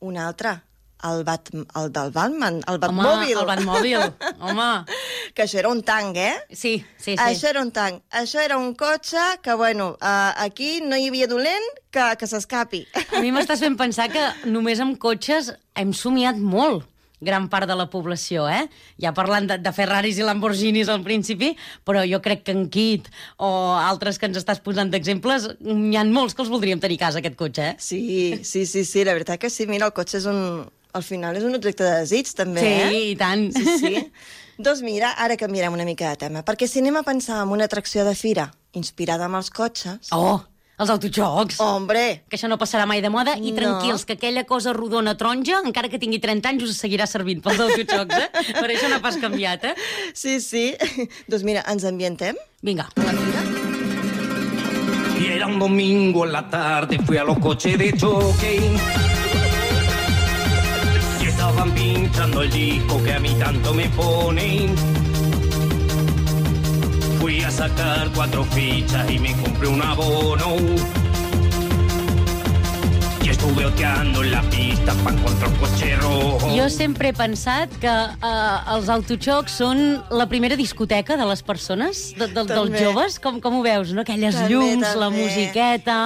[SPEAKER 17] un altre, el, Bat, el del Batman, el Batmòbil.
[SPEAKER 16] el Batmòbil, home.
[SPEAKER 17] Que això era un tanc, eh?
[SPEAKER 16] Sí, sí, sí.
[SPEAKER 17] Això era un tanc. Això era un cotxe que, bueno, uh, aquí no hi havia dolent que, que s'escapi.
[SPEAKER 16] A mi m'estàs fent pensar que només amb cotxes hem somiat molt gran part de la població, eh? Ja parlant de, de Ferraris i Lamborghinis al principi, però jo crec que en Kit o altres que ens estàs posant d'exemples, n'hi ha molts que els voldríem tenir a casa, aquest cotxe, eh?
[SPEAKER 17] Sí, sí, sí, sí, la veritat que sí. Mira, el cotxe és un... Al final és un objecte de desig, també,
[SPEAKER 16] Sí,
[SPEAKER 17] eh?
[SPEAKER 16] i tant.
[SPEAKER 17] Sí, sí. doncs mira, ara canviarem una mica de tema, perquè si anem a pensar en una atracció de fira inspirada en els cotxes...
[SPEAKER 16] Oh, Els autojocs.
[SPEAKER 17] Hombre.
[SPEAKER 16] Que això no passarà mai de moda. I
[SPEAKER 17] No.
[SPEAKER 16] tranquils, que aquella cosa rodona taronja, encara que tingui 30 anys, us seguirà servint pels autojocs, eh? per això no ha pas canviat, eh?
[SPEAKER 17] Sí, sí. doncs mira, ens ambientem?
[SPEAKER 16] Vinga.
[SPEAKER 18] Y era un domingo en la tarde, fui a los coches de choque. Estaban pinchando el disco que a mí tanto me ponen. Fui a sacar cuatro fichas y me compré un abono. Estuve oteando en la pista para encontrar un coche rojo.
[SPEAKER 16] Jo sempre he pensat que eh, els autojocs són la primera discoteca de les persones, de, de, dels joves. Com, com ho veus, no? Aquelles
[SPEAKER 17] També,
[SPEAKER 16] llums, la
[SPEAKER 17] també.
[SPEAKER 16] musiqueta,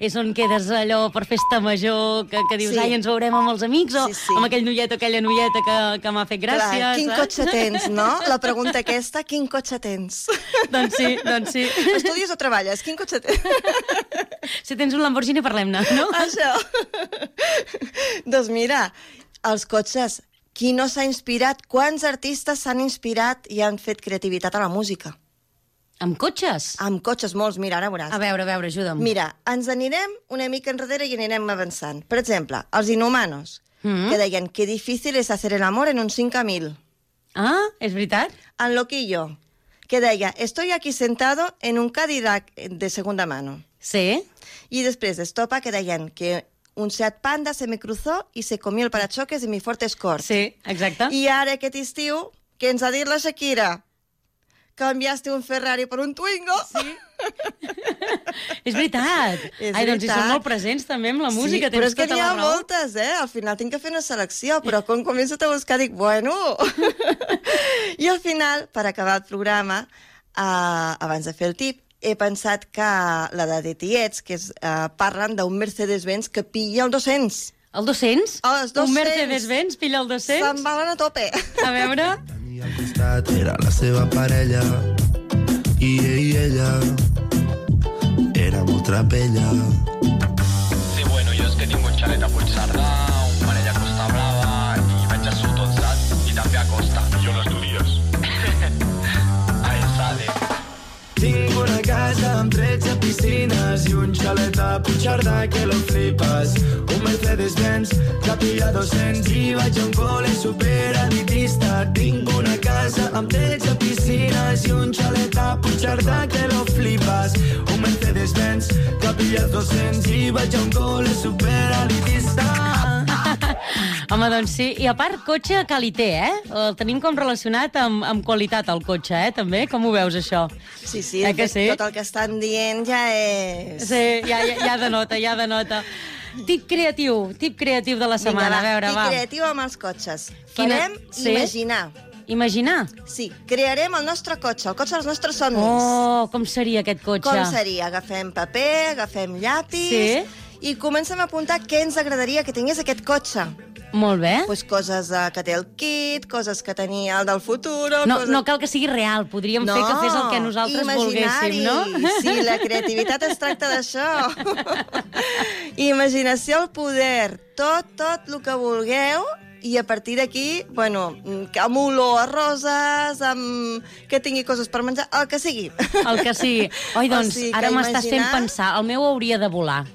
[SPEAKER 16] és on quedes allò per festa major, que, que dius,
[SPEAKER 17] Sí.
[SPEAKER 16] ai, ens veurem amb els amics, o
[SPEAKER 17] Sí, sí.
[SPEAKER 16] amb aquell noiet o aquella noieta que, que m'ha fet gràcia.
[SPEAKER 17] Clar, quin
[SPEAKER 16] saps?
[SPEAKER 17] cotxe tens, no? La pregunta aquesta, quin cotxe tens?
[SPEAKER 16] doncs sí, doncs sí.
[SPEAKER 17] Estudies o treballes? Quin cotxe tens?
[SPEAKER 16] Si tens un Lamborghini, parlem-ne, no?
[SPEAKER 17] Això. doncs mira, els cotxes, qui no s'ha inspirat, quants artistes s'han inspirat i han fet creativitat a la música?
[SPEAKER 16] Amb cotxes?
[SPEAKER 17] Amb cotxes, molts, mira, ara veuràs.
[SPEAKER 16] A veure, a veure, ajuda'm.
[SPEAKER 17] Mira, ens anirem una mica enrere i anirem avançant. Per exemple, els inhumanos,
[SPEAKER 16] Mm.
[SPEAKER 17] que deien que difícil és hacer el amor en un 5.000.
[SPEAKER 16] Ah, és veritat?
[SPEAKER 17] En Loquillo, que deia, estoy aquí sentado en un Cadillac de segunda mano.
[SPEAKER 16] Sí.
[SPEAKER 17] I després d'Estopa, que deien que un Seat Panda se me cruzó y se comió el parachoques de mi Ford Escort.
[SPEAKER 16] Sí, exacte.
[SPEAKER 17] I ara aquest estiu, què ens ha dit la Shakira? Canviaste un Ferrari per un Twingo. Sí.
[SPEAKER 16] És veritat.
[SPEAKER 17] És
[SPEAKER 16] Ai, doncs hi
[SPEAKER 17] veritat.
[SPEAKER 16] són molt presents també amb la música.
[SPEAKER 17] sí, però
[SPEAKER 16] tens
[SPEAKER 17] és que
[SPEAKER 16] tota
[SPEAKER 17] n'hi ha moltes, eh? Al final tinc que fer una selecció, però quan començo a buscar dic, bueno... I al final, per acabar el programa, uh, abans de fer el tip, he pensat que la de Tiets, que és, uh, parlen d'un Mercedes-Benz que pilla el 200.
[SPEAKER 16] El 200?
[SPEAKER 17] Els 200.
[SPEAKER 16] Un Mercedes-Benz pilla el 200?
[SPEAKER 17] Se'n valen a tope.
[SPEAKER 16] A veure...
[SPEAKER 19] costat era la seva parella i ell i ella era molt trapella. Casa amb 13 piscines i un xalet a Puigcerdà que lo flipes. Un Mercedes-Benz que pilla 200 i vaig a un col·le superelitista. Tinc una casa amb 13 piscines i un xalet a Puigcerdà que lo flipes. Un Mercedes-Benz que pilla 200 i vaig a un col·le superelitista.
[SPEAKER 16] Home, doncs sí. I a part, cotxe calité, eh? El tenim com relacionat amb, amb qualitat, el cotxe, eh? També? Com ho veus, això?
[SPEAKER 17] Sí, sí,
[SPEAKER 16] eh que sí?
[SPEAKER 17] tot el que estan dient ja és...
[SPEAKER 16] Sí, ja, ja, ja denota, ja denota. Tip creatiu, tip creatiu de la setmana.
[SPEAKER 17] Vinga,
[SPEAKER 16] a veure,
[SPEAKER 17] tip
[SPEAKER 16] va.
[SPEAKER 17] creatiu amb els cotxes.
[SPEAKER 16] Quina-
[SPEAKER 17] Farem
[SPEAKER 16] Sí?
[SPEAKER 17] imaginar.
[SPEAKER 16] Imaginar?
[SPEAKER 17] Sí, crearem el nostre cotxe, el cotxe dels nostres somnis.
[SPEAKER 16] Oh, com seria aquest cotxe?
[SPEAKER 17] Com seria? Agafem paper, agafem llapis...
[SPEAKER 16] Sí.
[SPEAKER 17] I comencem a apuntar què ens agradaria que tingués aquest cotxe.
[SPEAKER 16] Molt bé.
[SPEAKER 17] Pues coses eh, que té el kit, coses que tenia el del futur...
[SPEAKER 16] No,
[SPEAKER 17] coses...
[SPEAKER 16] no cal que sigui real, podríem fer que fes el que nosaltres volguéssim, no?
[SPEAKER 17] Sí, la creativitat es tracta d'això. Imaginació al poder, tot, tot el que vulgueu, i a partir d'aquí, bueno, amb olor a roses, amb... que tingui coses per menjar, el que sigui.
[SPEAKER 16] El que sigui. Oi,
[SPEAKER 17] O
[SPEAKER 16] doncs,
[SPEAKER 17] sigui que
[SPEAKER 16] ara m'estàs fent
[SPEAKER 17] imaginar-
[SPEAKER 16] pensar. El meu hauria de volar.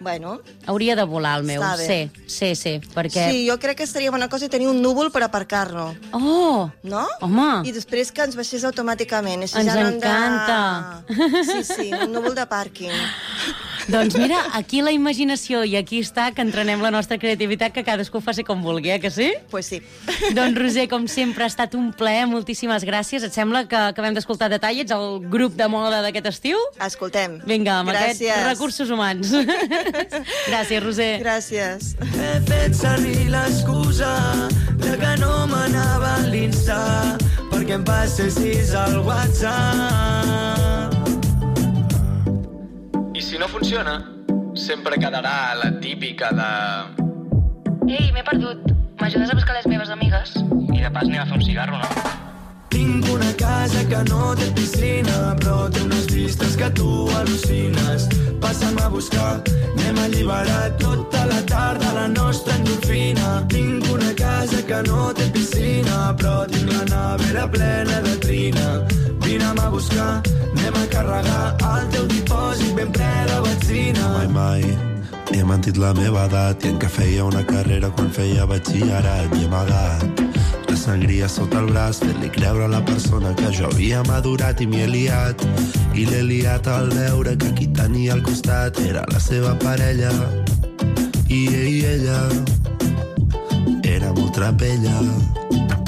[SPEAKER 17] Bueno,
[SPEAKER 16] Hauria de volar, el meu. Sí, sí, sí, perquè...
[SPEAKER 17] sí, jo crec que seria bona cosa tenir un núvol per aparcar-lo.
[SPEAKER 16] Oh!
[SPEAKER 17] No?
[SPEAKER 16] Home!
[SPEAKER 17] I després que ens baixés automàticament. Així
[SPEAKER 16] Ens
[SPEAKER 17] ja no
[SPEAKER 16] encanta.
[SPEAKER 17] De... Sí, sí, un núvol de pàrquing.
[SPEAKER 16] Doncs mira, aquí la imaginació i aquí està que entrenem la nostra creativitat, que cadascú faci com vulgui, eh, que sí?
[SPEAKER 17] Pues sí.
[SPEAKER 16] Doncs Roser, com sempre, ha estat un plaer, moltíssimes gràcies. Et sembla que acabem d'escoltar detallets, el grup de moda d'aquest estiu?
[SPEAKER 17] Escoltem.
[SPEAKER 16] Vinga, amb
[SPEAKER 17] Gràcies.
[SPEAKER 16] aquests recursos humans. gràcies, Roser.
[SPEAKER 17] Gràcies.
[SPEAKER 19] He fet servir l'excusa de que no m'anava a l'Insta perquè em passessis al WhatsApp.
[SPEAKER 20] I si no funciona, sempre quedarà la típica de...
[SPEAKER 21] Ei, m'he perdut. M'ajudes a buscar les meves amigues?
[SPEAKER 20] I de pas anem a fer un cigarro, no?
[SPEAKER 19] Tinc una casa que no té piscina, però té unes vistes que tu al·lucines. Passa'm a buscar, anem a alliberar tota la tarda la nostra endorfina. Tinc una casa que no té piscina, però tinc la nevera plena de trina. Vine'm a buscar, anem a carregar el teu dipòsit ben ple de benzina.
[SPEAKER 22] Mai, mai, he mentit la meva edat i en què feia una carrera quan feia batxillerat i amagat. Sangria sota el braç, fent-li creure a la persona que jo havia madurat i m'hi he liat. I l'he liat al veure que qui tenia al costat era la seva parella. I ell i ella érem ultrapella.
[SPEAKER 20] Sí,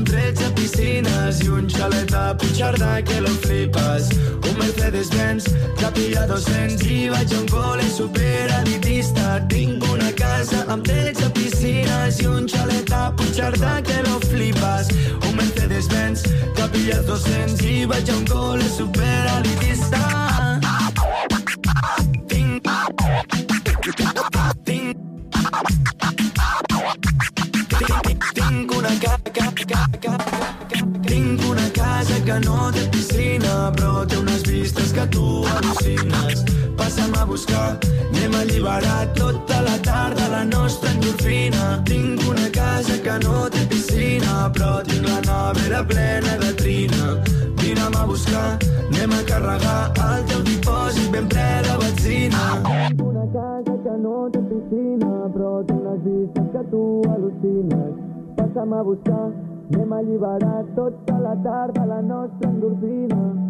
[SPEAKER 19] amb 13 piscines i un xalet a Puigcerdà que lo flipes. Un Mercedes-Benz que pilla 200 i vaig a un col·le superelitista. Tinc una casa amb 13 piscines i un xalet a Puigcerdà que lo flipes. Un Mercedes-Benz que pilla 200 i vaig a un col·le superelitista. Tinc... Tinc una casa que no té piscina però té unes vistes que tu al·lucines. Passa'm a buscar, anem a alliberar tota la tarda la nostra endorfina. Tinc una casa que no té piscina però tinc la nevera plena de trina. Vine'm a buscar, anem a carregar el teu dipòsit ben ple de benzina. Una casa que no té piscina però té unes vistes que tu al·lucines. Passa'm a buscar, anem a alliberar tota la tarda la nostra endorfina.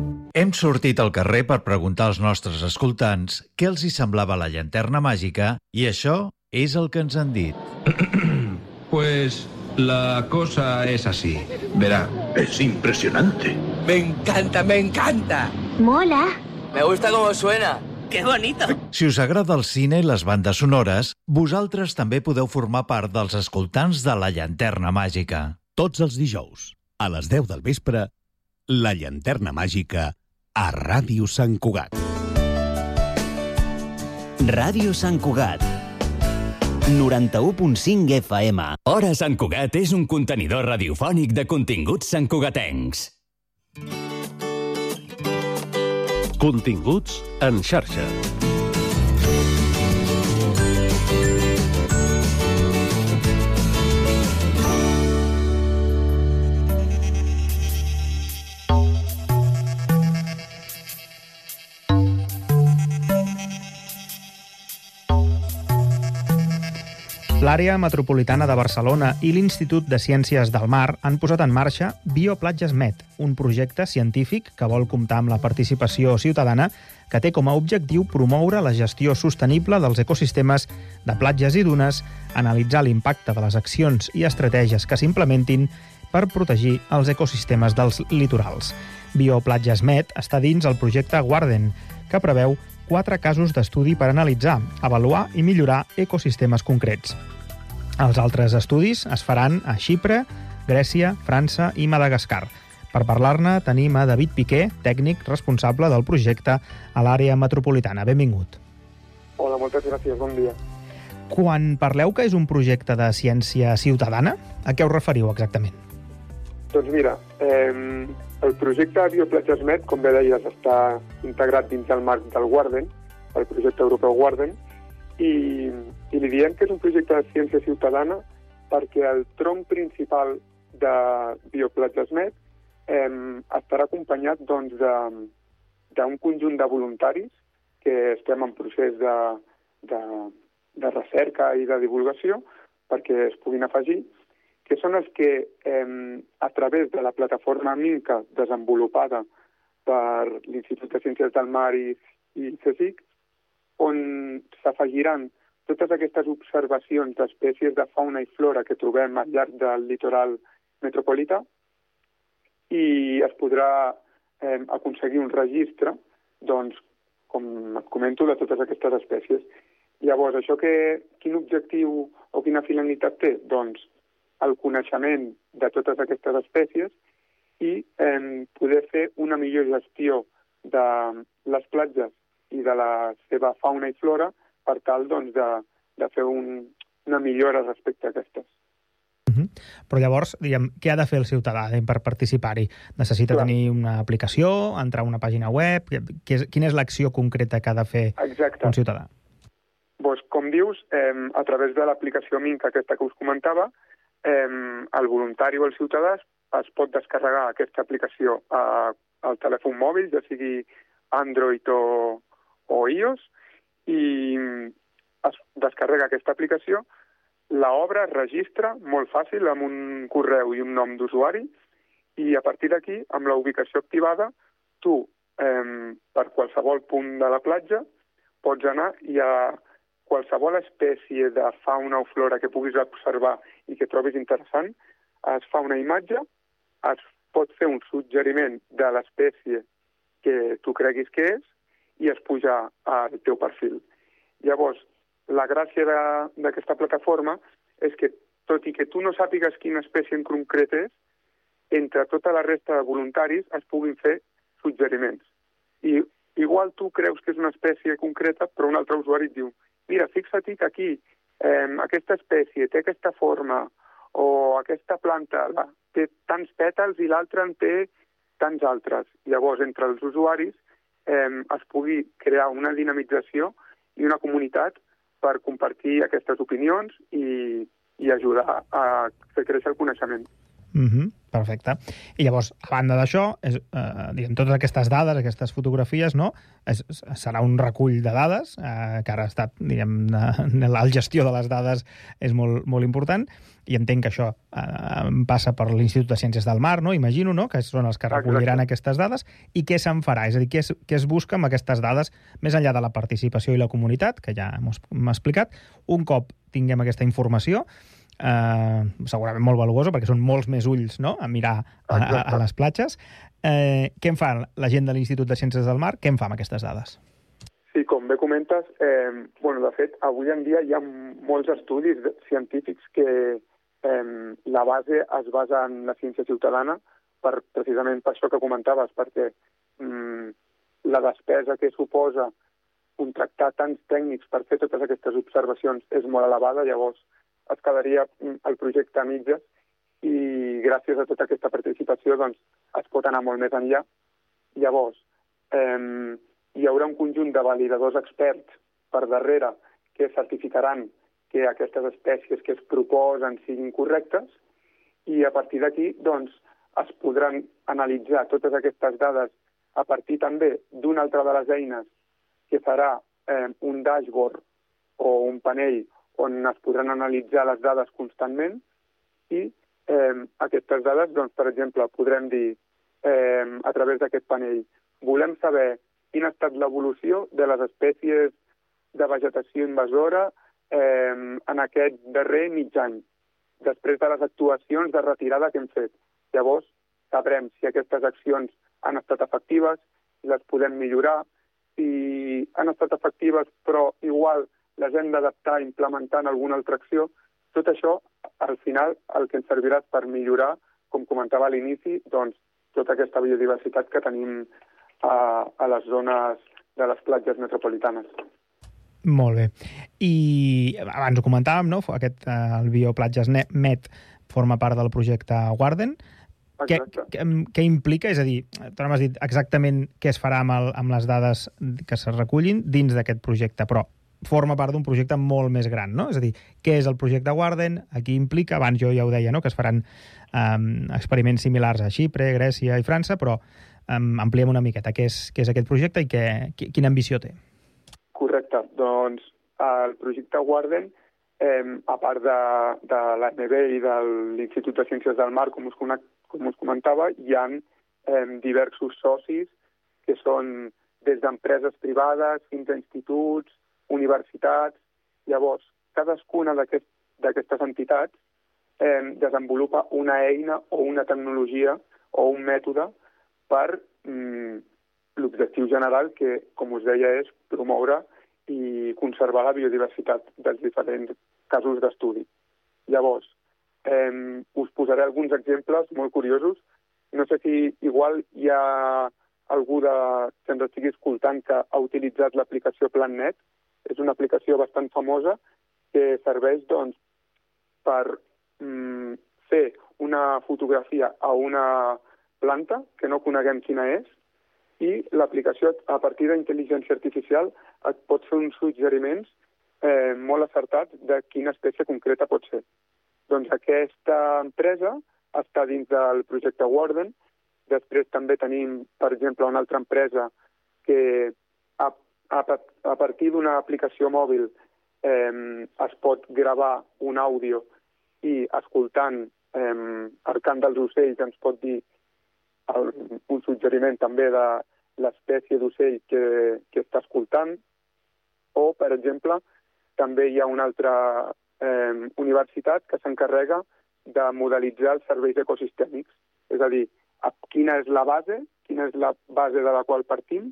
[SPEAKER 23] Hem sortit al carrer per preguntar als nostres escoltants què els hi semblava la llanterna màgica i això és el que ens han dit.
[SPEAKER 24] Pues la cosa es así. Verá, es impresionante.
[SPEAKER 25] Me encanta, me encanta.
[SPEAKER 26] Mola.
[SPEAKER 25] Me gusta cómo suena. ¡Qué bonito!
[SPEAKER 23] Si us agrada el cine i les bandes sonores, vosaltres també podeu formar part dels escoltants de la llanterna màgica.
[SPEAKER 1] Tots els dijous, a les 10 del vespre, la llanterna màgica a Ràdio Sant Cugat.
[SPEAKER 5] Ràdio Sant Cugat. 91.5 FM.
[SPEAKER 14] Hora Sant Cugat és un contenidor radiofònic de continguts santcugatencs.
[SPEAKER 1] Continguts en xarxa.
[SPEAKER 27] L'àrea metropolitana de Barcelona i l'Institut de Ciències del Mar han posat en marxa Bioplatges Med, un projecte científic que vol comptar amb la participació ciutadana que té com a objectiu promoure la gestió sostenible dels ecosistemes de platges i dunes, analitzar l'impacte de les accions i estratègies que s'implementin per protegir els ecosistemes dels litorals. Bioplatges Med està dins el projecte Guarden, que preveu quatre casos d'estudi per analitzar, avaluar i millorar ecosistemes concrets. Els altres estudis es faran a Xipre, Grècia, França i Madagascar. Per parlar-ne tenim a David Piqué, tècnic responsable del projecte a l'àrea metropolitana. Benvingut.
[SPEAKER 28] Hola, moltes gràcies, bon dia.
[SPEAKER 27] Quan parleu que és un projecte de ciència ciutadana, a què us referiu exactament?
[SPEAKER 28] Doncs mira, eh, el projecte Bioplatges Med, com bé deies, està integrat dins del marc del Guarden, el projecte europeu Guarden, i, i li diem que és un projecte de ciència ciutadana perquè el tronc principal de Bioplatges Med eh, estarà acompanyat doncs, d'un conjunt de voluntaris que estem en procés de, de, de recerca i de divulgació perquè es puguin afegir, que són els que, eh, a través de la plataforma Minca desenvolupada per l'Institut de Ciències del Mar i, i CSIC, on s'afegiran totes aquestes observacions d'espècies de fauna i flora que trobem al llarg del litoral metropolità i es podrà eh, aconseguir un registre, doncs, com et comento, de totes aquestes espècies. Llavors, això que, quin objectiu o quina finalitat té? Doncs el coneixement de totes aquestes espècies i eh, poder fer una millor gestió de les platges i de la seva fauna i flora per tal doncs, de, de fer un, una millora respecte a aquestes.
[SPEAKER 27] Uh -huh. Però llavors, diguem, què ha de fer el ciutadà per participar-hi? Necessita
[SPEAKER 28] Clar.
[SPEAKER 27] tenir una aplicació, entrar a una pàgina web? Què és, quina és l'acció concreta que ha de fer
[SPEAKER 28] Exacte.
[SPEAKER 27] un ciutadà?
[SPEAKER 28] Doncs, com dius, eh, a través de l'aplicació Minca, aquesta que us comentava, eh, el voluntari o el ciutadà es, pot descarregar aquesta aplicació a, al telèfon mòbil, ja sigui Android o, o iOS, i es descarrega aquesta aplicació, l'obra es registra molt fàcil amb un correu i un nom d'usuari i a partir d'aquí, amb la ubicació activada, tu eh, per qualsevol punt de la platja pots anar i a qualsevol espècie de fauna o flora que puguis observar i que trobis interessant, es fa una imatge, es pot fer un suggeriment de l'espècie que tu creguis que és i es puja al teu perfil. Llavors, la gràcia d'aquesta plataforma és que, tot i que tu no sàpigues quina espècie en concret és, entre tota la resta de voluntaris es puguin fer suggeriments. I igual tu creus que és una espècie concreta, però un altre usuari et diu mira, fixa't que aquí eh, aquesta espècie té aquesta forma o aquesta planta la, té tants pètals i l'altra en té tants altres. Llavors, entre els usuaris eh, es pugui crear una dinamització i una comunitat per compartir aquestes opinions i, i ajudar a fer créixer el coneixement.
[SPEAKER 27] Uh -huh, perfecte. I llavors, a banda d'això, eh, diguem, totes aquestes dades, aquestes fotografies, no? És, serà un recull de dades, eh, que ara ha estat, diguem, la gestió de les dades és molt, molt important, i entenc que això eh, passa per l'Institut de Ciències del Mar, no? Imagino, no?, que són els que recolliran
[SPEAKER 28] Exacte.
[SPEAKER 27] aquestes dades, i què se'n farà? És a dir, què es, què es busca amb aquestes dades, més enllà de la participació i la comunitat, que ja hem explicat, un cop tinguem aquesta informació, eh, segurament molt valuosa, perquè són molts més ulls no? a mirar a, a, a les platges. Eh, què en fa la gent de l'Institut de Ciències del Mar? Què en fa amb aquestes dades?
[SPEAKER 28] Sí, com bé comentes, eh, bueno, de fet, avui en dia hi ha molts estudis científics que eh, la base es basa en la ciència ciutadana, per, precisament per això que comentaves, perquè mm, la despesa que suposa contractar tants tècnics per fer totes aquestes observacions és molt elevada, llavors es quedaria mm, el projecte a mitges i gràcies a tota aquesta participació doncs, es pot anar molt més enllà. Llavors, eh, hi haurà un conjunt de validadors experts per darrere que certificaran que aquestes espècies que es proposen siguin correctes i a partir d'aquí doncs, es podran analitzar totes aquestes dades a partir també d'una altra de les eines que serà eh, un dashboard o un panell on es podran analitzar les dades constantment i eh, aquestes dades, doncs, per exemple, podrem dir eh, a través d'aquest panell volem saber quina ha estat l'evolució de les espècies de vegetació invasora eh, en aquest darrer mig any, després de les actuacions de retirada que hem fet. Llavors, sabrem si aquestes accions han estat efectives, les podem millorar, si han estat efectives però igual les hem d'adaptar implementant alguna altra acció. Tot això, al final, el que ens servirà per millorar, com comentava a l'inici, doncs, tota aquesta biodiversitat que tenim a, a les zones de les platges metropolitanes.
[SPEAKER 27] Molt bé. I abans ho comentàvem, no? Aquest, eh, el Bioplatges Net Met forma part del projecte Warden. Què, què, què implica? És a dir, tu no m'has dit exactament què es farà amb, el, amb les dades que se recullin dins d'aquest projecte, però forma part d'un projecte molt més gran, no? És a dir, què és el projecte Warden, a qui implica, abans jo ja ho deia, no? que es faran um, experiments similars a Xipre, Grècia i França, però um, ampliem una miqueta què és, què és aquest projecte i què, qui- quina ambició té.
[SPEAKER 28] Correcte. Doncs el projecte Warden, eh, a part de, de l'ANB i de l'Institut de Ciències del Mar, com us, com us comentava, hi ha eh, diversos socis que són des d'empreses privades fins a instituts, universitats. Llavors, cadascuna d'aquest- d'aquestes entitats eh, desenvolupa una eina o una tecnologia o un mètode per mm, l'objectiu general que, com us deia, és promoure i conservar la biodiversitat dels diferents casos d'estudi. Llavors, eh, us posaré alguns exemples molt curiosos. No sé si igual hi ha algú de, que ens estigui escoltant que ha utilitzat l'aplicació PlanNet. És una aplicació bastant famosa que serveix doncs, per mm, fer una fotografia a una planta que no coneguem quina és i l'aplicació, a partir d'intel·ligència artificial, et pot fer uns suggeriments eh, molt acertats de quina espècie concreta pot ser. Doncs aquesta empresa està dins del projecte Warden. Després també tenim, per exemple, una altra empresa que a, a, a partir d'una aplicació mòbil eh, es pot gravar un àudio i escoltant eh, el cant dels ocells ens pot dir el, un suggeriment també de l'espècie d'ocell que, que està escoltant, o, per exemple, també hi ha una altra eh, universitat que s'encarrega de modelitzar els serveis ecosistèmics, és a dir, a quina és la base, quina és la base de la qual partim,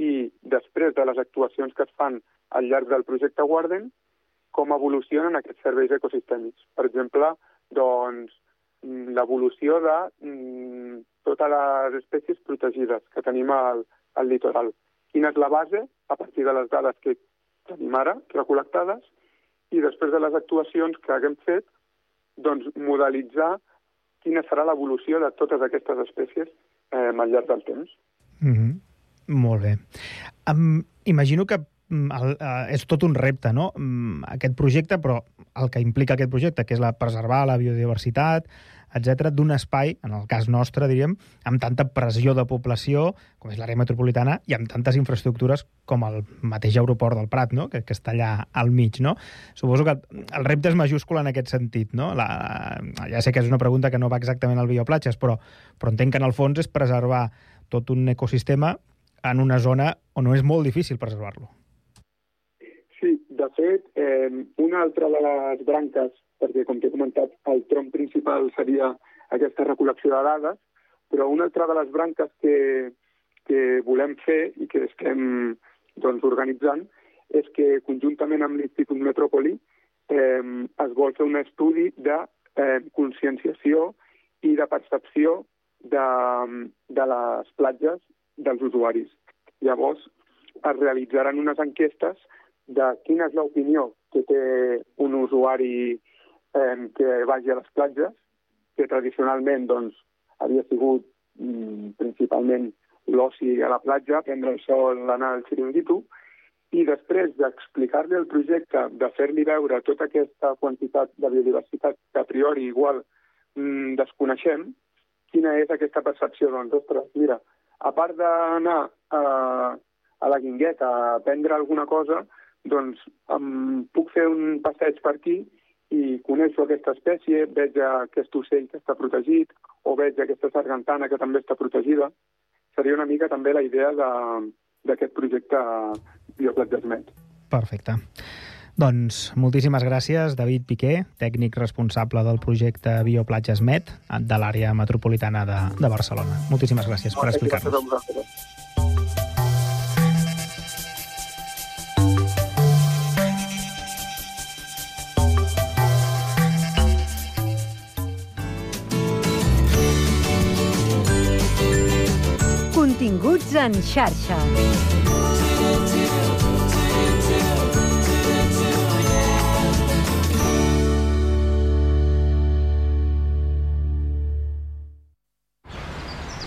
[SPEAKER 28] i després de les actuacions que es fan al llarg del projecte Warden, com evolucionen aquests serveis ecosistèmics. Per exemple, doncs, l'evolució de mm, totes les espècies protegides que tenim al, al litoral. Quina és la base, a partir de les dades que tenim ara, recol·lectades, i després de les actuacions que haguem fet, doncs modelitzar quina serà l'evolució de totes aquestes espècies eh, al llarg del temps.
[SPEAKER 27] Mm -hmm. Molt bé. Um, imagino que mm, el, uh, és tot un repte, no?, um, aquest projecte, però el que implica aquest projecte, que és la preservar la biodiversitat, etc d'un espai, en el cas nostre, diríem, amb tanta pressió de població, com és l'àrea metropolitana, i amb tantes infraestructures com el mateix aeroport del Prat, no? que, que està allà al mig. No? Suposo que el repte és majúscul en aquest sentit. No? La, ja sé que és una pregunta que no va exactament al bioplatges, però, però entenc que en el fons és preservar tot un ecosistema en una zona on és molt difícil preservar-lo.
[SPEAKER 28] Sí, de fet, eh, una altra de les branques perquè, com t'he comentat, el tronc principal seria aquesta recol·lecció de dades, però una altra de les branques que, que volem fer i que estem doncs, organitzant és que conjuntament amb l'Institut Metrópoli eh, es vol fer un estudi de eh, conscienciació i de percepció de, de les platges dels usuaris. Llavors, es realitzaran unes enquestes de quina és l'opinió que té un usuari eh, que vagi a les platges, que tradicionalment doncs, havia sigut mm, principalment l'oci a la platja, prendre el sol, anar al xiringuito, i després d'explicar-li el projecte, de fer-li veure tota aquesta quantitat de biodiversitat que a priori igual mm, desconeixem, quina és aquesta percepció? Doncs, ostres, mira, a part d'anar a, a la guingueta a prendre alguna cosa, doncs em puc fer un passeig per aquí i coneixo aquesta espècie, veig aquest ocell que està protegit o veig aquesta sargantana que també està protegida. Seria una mica també la idea d'aquest projecte Bioplatgesmet.
[SPEAKER 27] Perfecte. Doncs moltíssimes gràcies, David Piqué, tècnic responsable del projecte Bioplatgesmet de l'àrea metropolitana de, de Barcelona. Moltíssimes gràcies per explicar-nos.
[SPEAKER 29] Continguts en xarxa.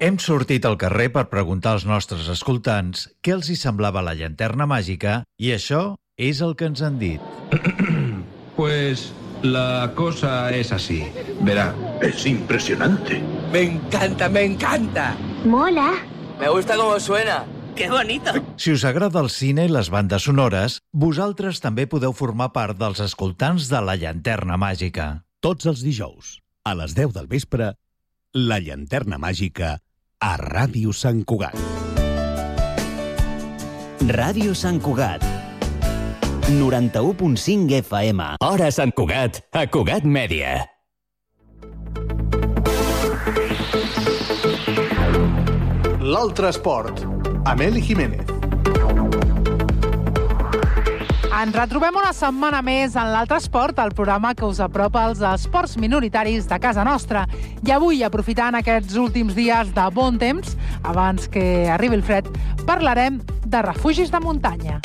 [SPEAKER 23] Hem sortit al carrer per preguntar als nostres escoltants què els hi semblava la llanterna màgica i això és el que ens han dit.
[SPEAKER 24] pues la cosa es así. Verá, es impresionante.
[SPEAKER 25] Me encanta, me encanta.
[SPEAKER 21] Mola.
[SPEAKER 25] Me gusta cómo suena. ¡Qué bonito!
[SPEAKER 23] Si us agrada el cine i les bandes sonores, vosaltres també podeu formar part dels escoltants de La Llanterna Màgica.
[SPEAKER 1] Tots els dijous, a les 10 del vespre, La Llanterna Màgica a Ràdio Sant Cugat.
[SPEAKER 5] Ràdio Sant Cugat. 91.5 FM.
[SPEAKER 14] Hora Sant Cugat, a Cugat Mèdia.
[SPEAKER 30] L'altre esport, amb Eli Jiménez.
[SPEAKER 31] Ens retrobem una setmana més en l'Altre Esport, el programa que us apropa als esports minoritaris de casa nostra. I avui, aprofitant aquests últims dies de bon temps, abans que arribi el fred, parlarem de refugis de muntanya.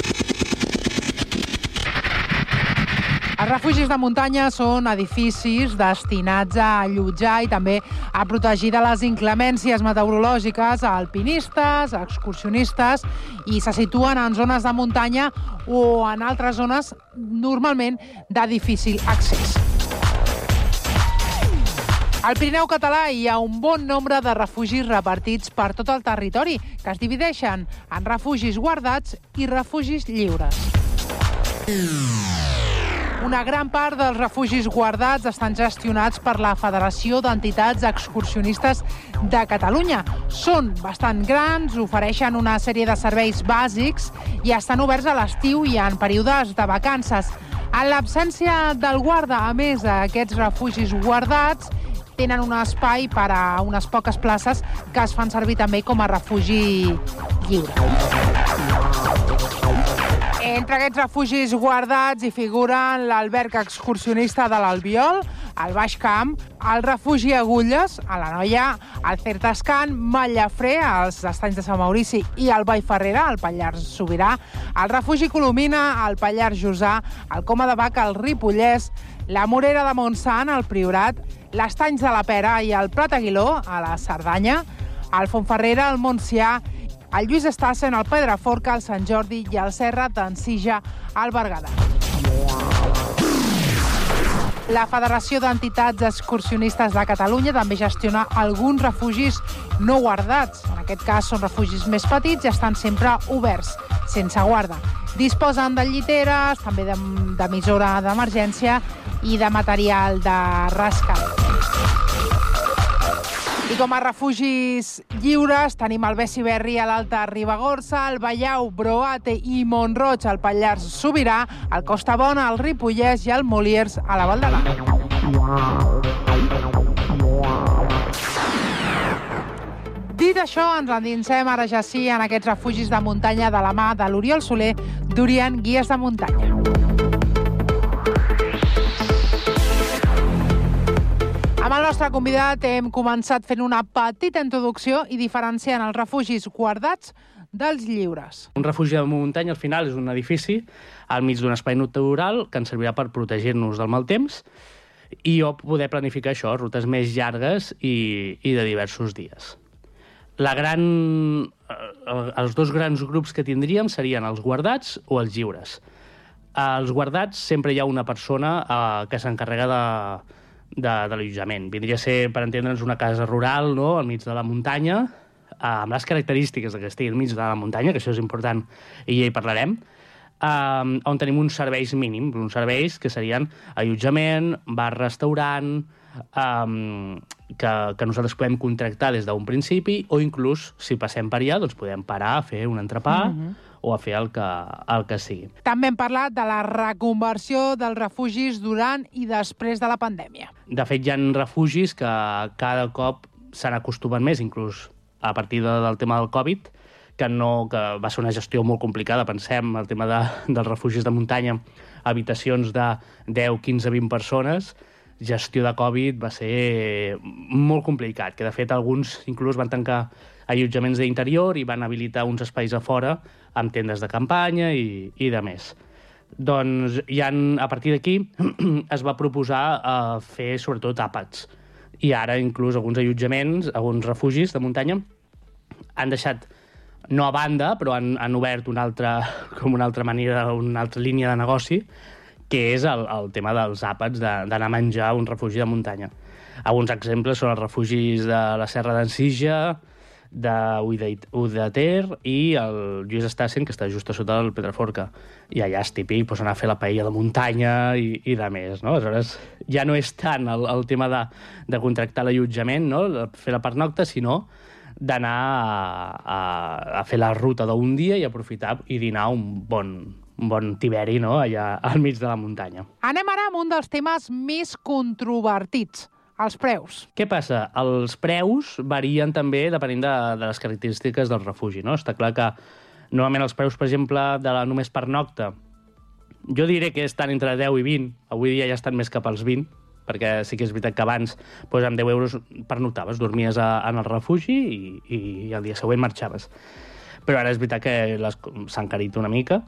[SPEAKER 31] Els refugis de muntanya són edificis destinats a allotjar i també a protegir de les inclemències meteorològiques a alpinistes, a excursionistes i se situen en zones de muntanya o en altres zones normalment de difícil accés. Al Pirineu català hi ha un bon nombre de refugis repartits per tot el territori, que es divideixen en refugis guardats i refugis lliures. Una gran part dels refugis guardats estan gestionats per la Federació d'Entitats Excursionistes de Catalunya. Són bastant grans, ofereixen una sèrie de serveis bàsics i estan oberts a l'estiu i en períodes de vacances. En l'absència del guarda, a més, aquests refugis guardats tenen un espai per a unes poques places que es fan servir també com a refugi lliure. Entre aquests refugis guardats hi figuren l'alberg excursionista de l'Albiol, el Baix Camp, el refugi Agulles, a la Noia, el Certascan, Mallafré, als estanys de Sant Maurici i el Vall Ferrera, al Pallars Sobirà, el refugi Colomina, al Pallars Jussà, el Coma de Vaca, al Ripollès, la Morera de Montsant, al Priorat, l'Estanys de la Pera i el Prat Aguiló, a la Cerdanya, el Fontferrera, al Montsià el Lluís Estassen, el Pedraforca, el Sant Jordi i el Serra d'Ensija al Berguedà. La Federació d'Entitats Excursionistes de Catalunya també gestiona alguns refugis no guardats. En aquest cas són refugis més petits i estan sempre oberts, sense guarda. Disposen de lliteres, també d'emissora d'emergència i de material de rescat. I com a refugis lliures tenim el Bessi Berri a l'Alta Ribagorça, el Ballau, Broate i Montroig al Pallars Sobirà, el Costa Bona, el Ripollès i el Moliers a la Val d'Aran. Dit això, ens endinsem ara ja sí en aquests refugis de muntanya de la mà de l'Oriol Soler, d'Orient Guies de Muntanya. Amb el nostre convidat hem començat fent una petita introducció i diferenciant els refugis guardats dels lliures.
[SPEAKER 32] Un refugi de muntanya, al final, és un edifici al mig d'un espai natural que ens servirà per protegir-nos del mal temps i o poder planificar això, rutes més llargues i, i de diversos dies. La gran, eh, els dos grans grups que tindríem serien els guardats o els lliures. Als guardats sempre hi ha una persona eh, que s'encarrega de, de, de l'allotjament. Vindria a ser, per entendre'ns, una casa rural, no?, al mig de la muntanya, eh, amb les característiques de que estigui al mig de la muntanya, que això és important, i ja hi parlarem, eh, on tenim uns serveis mínims, uns serveis que serien allotjament, bar-restaurant, um, que, que nosaltres podem contractar des d'un principi o inclús, si passem per allà, doncs podem parar a fer un entrepà uh -huh. o a fer el que, el que sigui.
[SPEAKER 31] També hem parlat de la reconversió dels refugis durant i després de la pandèmia.
[SPEAKER 32] De fet, hi ha refugis que cada cop se n'acostumen més, inclús a partir de, del tema del Covid, que, no, que va ser una gestió molt complicada, pensem, el tema de, dels refugis de muntanya, habitacions de 10, 15, 20 persones, gestió de Covid va ser molt complicat, que de fet alguns inclús van tancar allotjaments d'interior i van habilitar uns espais a fora amb tendes de campanya i, i de més. Doncs han, a partir d'aquí es va proposar uh, fer sobretot àpats. I ara inclús alguns allotjaments, alguns refugis de muntanya han deixat no a banda, però han, han obert una altra, com una altra manera, una altra línia de negoci, que és el, el tema dels àpats, d'anar a menjar a un refugi de muntanya. Alguns exemples són els refugis de la Serra d'Encija, d'Udater i el Lluís Estassen, que està just a sota del Pedraforca. I allà és típic pues, anar a fer la paella de muntanya i, i de més. No? Aleshores, ja no és tant el, el tema de, de contractar l'allotjament, no? de fer la pernocta, sinó d'anar a, a, a fer la ruta d'un dia i aprofitar i dinar un bon, un bon tiberi no? allà al mig de la muntanya.
[SPEAKER 31] Anem ara amb un dels temes més controvertits, els preus.
[SPEAKER 32] Què passa? Els preus varien també depenent de, de les característiques del refugi. No? Està clar que normalment els preus, per exemple, de la només per nocta, jo diré que estan entre 10 i 20. Avui dia ja estan més cap als 20, perquè sí que és veritat que abans doncs, amb 10 euros pernoctaves, dormies a, en el refugi i, i, i el dia següent marxaves. Però ara és veritat que s'ha encarit una mica.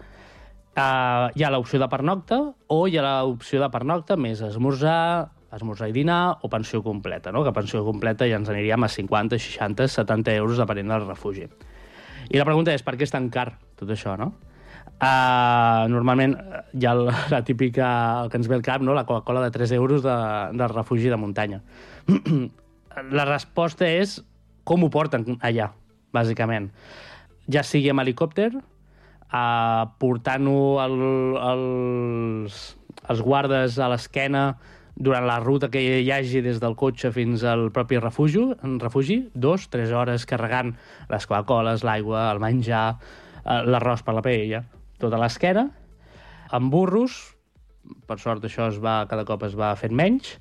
[SPEAKER 32] Uh, hi ha l'opció de pernocta o hi ha l'opció de pernocta més esmorzar, esmorzar i dinar o pensió completa, no? que pensió completa ja ens aniríem a 50, 60, 70 euros depenent del refugi. I la pregunta és per què és tan car tot això, no? Uh, normalment hi ha la, la típica, el que ens ve al cap, no? la Coca-Cola de 3 euros de, del refugi de muntanya. la resposta és com ho porten allà, bàsicament. Ja sigui amb helicòpter, uh, portant-ho al, als, als guardes a l'esquena durant la ruta que hi hagi des del cotxe fins al propi refugi, en refugi dos, tres hores carregant les Coca-Coles, l'aigua, el menjar, eh, l'arròs per la paella, tota l'esquena, amb burros, per sort això es va, cada cop es va fent menys,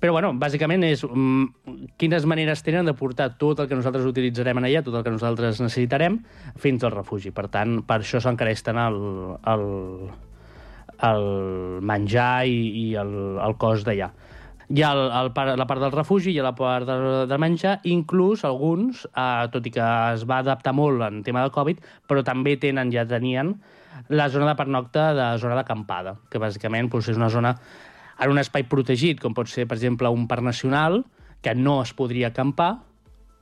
[SPEAKER 32] però, bueno, bàsicament és um, quines maneres tenen de portar tot el que nosaltres utilitzarem en allà, tot el que nosaltres necessitarem, fins al refugi. Per tant, per això s'encareix tant el, el, el menjar i, i el, el cost d'allà. Hi ha el, el, la part del refugi, hi ha la part del, del menjar, inclús alguns, eh, tot i que es va adaptar molt en tema de Covid, però també tenen, ja tenien, la zona de pernocta de zona d'acampada, que bàsicament doncs, és una zona en un espai protegit, com pot ser, per exemple, un parc nacional, que no es podria acampar,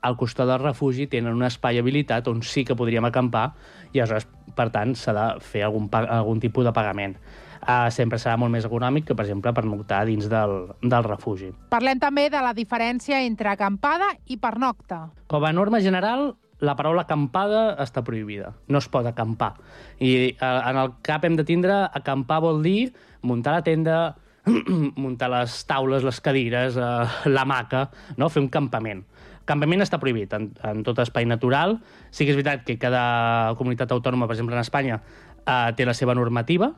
[SPEAKER 32] al costat del refugi tenen un espai habilitat on sí que podríem acampar i aleshores, per tant, s'ha de fer algun, algun tipus de pagament. Uh, sempre serà molt més econòmic que, per exemple, pernoctar dins del, del refugi.
[SPEAKER 31] Parlem també de la diferència entre acampada i pernocta.
[SPEAKER 32] Com a norma general, la paraula acampada està prohibida. No es pot acampar. I uh, en el cap hem de tindre acampar vol dir muntar la tenda, muntar les taules, les cadires, eh, la maca, no? fer un campament. Campament està prohibit en, en tot espai natural. Sí que és veritat que cada comunitat autònoma, per exemple en Espanya, eh, té la seva normativa,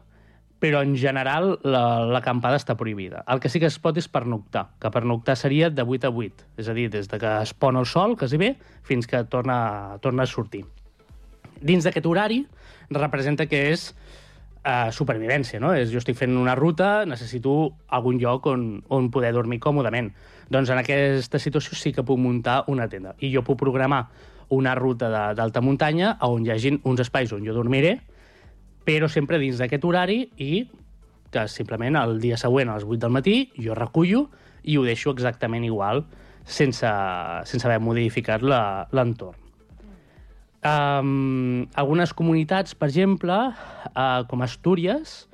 [SPEAKER 32] però en general l'acampada la, està prohibida. El que sí que es pot és pernoctar, que pernoctar seria de 8 a 8, és a dir, des de que es pon el sol, quasi bé, fins que torna, torna a sortir. Dins d'aquest horari representa que és uh, supervivència, no? És, jo estic fent una ruta, necessito algun lloc on, on poder dormir còmodament. Doncs en aquesta situació sí que puc muntar una tenda. I jo puc programar una ruta d'alta muntanya on hi hagin uns espais on jo dormiré, però sempre dins d'aquest horari i que simplement el dia següent a les 8 del matí jo recullo i ho deixo exactament igual sense, sense haver modificat l'entorn. Um, algunes comunitats, per exemple, uh, com Astúries,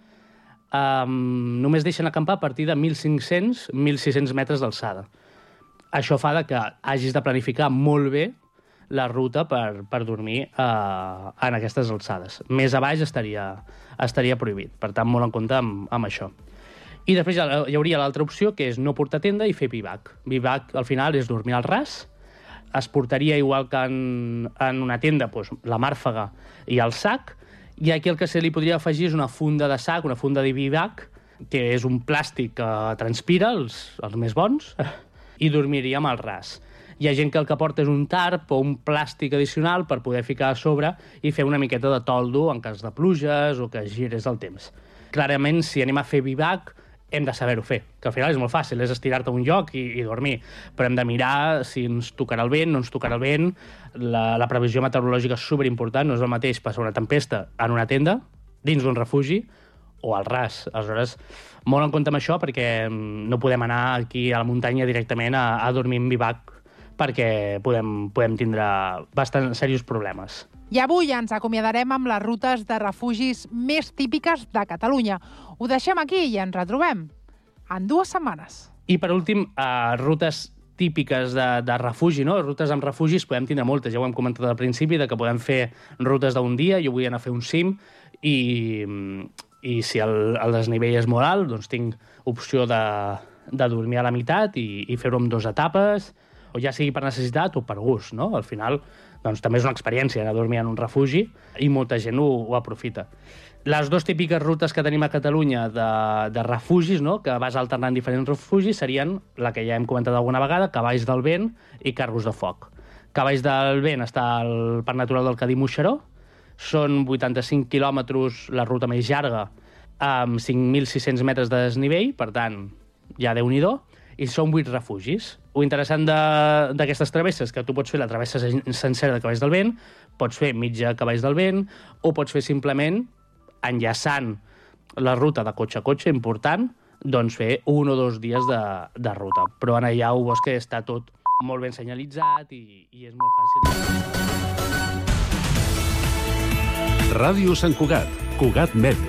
[SPEAKER 32] um, només deixen acampar a partir de 1.500-1.600 metres d'alçada. Això fa de que hagis de planificar molt bé la ruta per, per dormir uh, en aquestes alçades. Més a baix estaria, estaria prohibit, per tant, molt en compte amb, amb això. I després hi hauria l'altra opció, que és no portar tenda i fer bivac. Bivac, al final, és dormir al ras, es portaria igual que en, en una tenda doncs, la màrfaga i el sac, i aquí el que se li podria afegir és una funda de sac, una funda de bivac, que és un plàstic que transpira, els, els més bons, i dormiríem al ras. Hi ha gent que el que porta és un tarp o un plàstic addicional per poder ficar a sobre i fer una miqueta de toldo en cas de pluges o que gires el temps. Clarament, si anem a fer bivac, hem de saber-ho fer, que al final és molt fàcil, és estirar-te a un lloc i, i dormir, però hem de mirar si ens tocarà el vent, no ens tocarà el vent, la, la previsió meteorològica és superimportant, no és el mateix passar una tempesta en una tenda, dins d'un refugi, o al ras. Aleshores, molt en compte amb això, perquè mm, no podem anar aquí a la muntanya directament a, a dormir en bivac, perquè podem, podem tindre bastant serios problemes.
[SPEAKER 31] I avui ens acomiadarem amb les rutes de refugis més típiques de Catalunya. Ho deixem aquí i ens retrobem en dues setmanes.
[SPEAKER 32] I per últim, uh, rutes típiques de, de refugi, no? Rutes amb refugis podem tindre moltes, ja ho hem comentat al principi, de que podem fer rutes d'un dia, jo vull anar a fer un cim, i, i si el, el desnivell és molt alt, doncs tinc opció de, de dormir a la meitat i, i fer-ho en dues etapes, o ja sigui per necessitat o per gust, no? Al final, doncs també és una experiència anar a dormir en un refugi i molta gent ho, ho aprofita. Les dues típiques rutes que tenim a Catalunya de, de refugis, no? que vas alternant diferents refugis, serien la que ja hem comentat alguna vegada, Cavalls del Vent i Carros de Foc. Cavalls del Vent està al Parc Natural del Cadí Moixeró, són 85 quilòmetres la ruta més llarga, amb 5.600 metres de desnivell, per tant, ja déu nhi i són 8 refugis. O interessant d'aquestes travesses que tu pots fer la travessa sencera de Cavalls del Vent, pots fer mitja Cavalls del Vent, o pots fer simplement enllaçant la ruta de cotxe a cotxe, important, doncs fer un o dos dies de, de ruta. Però en allà ho veus que està tot molt ben senyalitzat i, i és molt fàcil.
[SPEAKER 1] Ràdio Sant Cugat, Cugat Mèdia,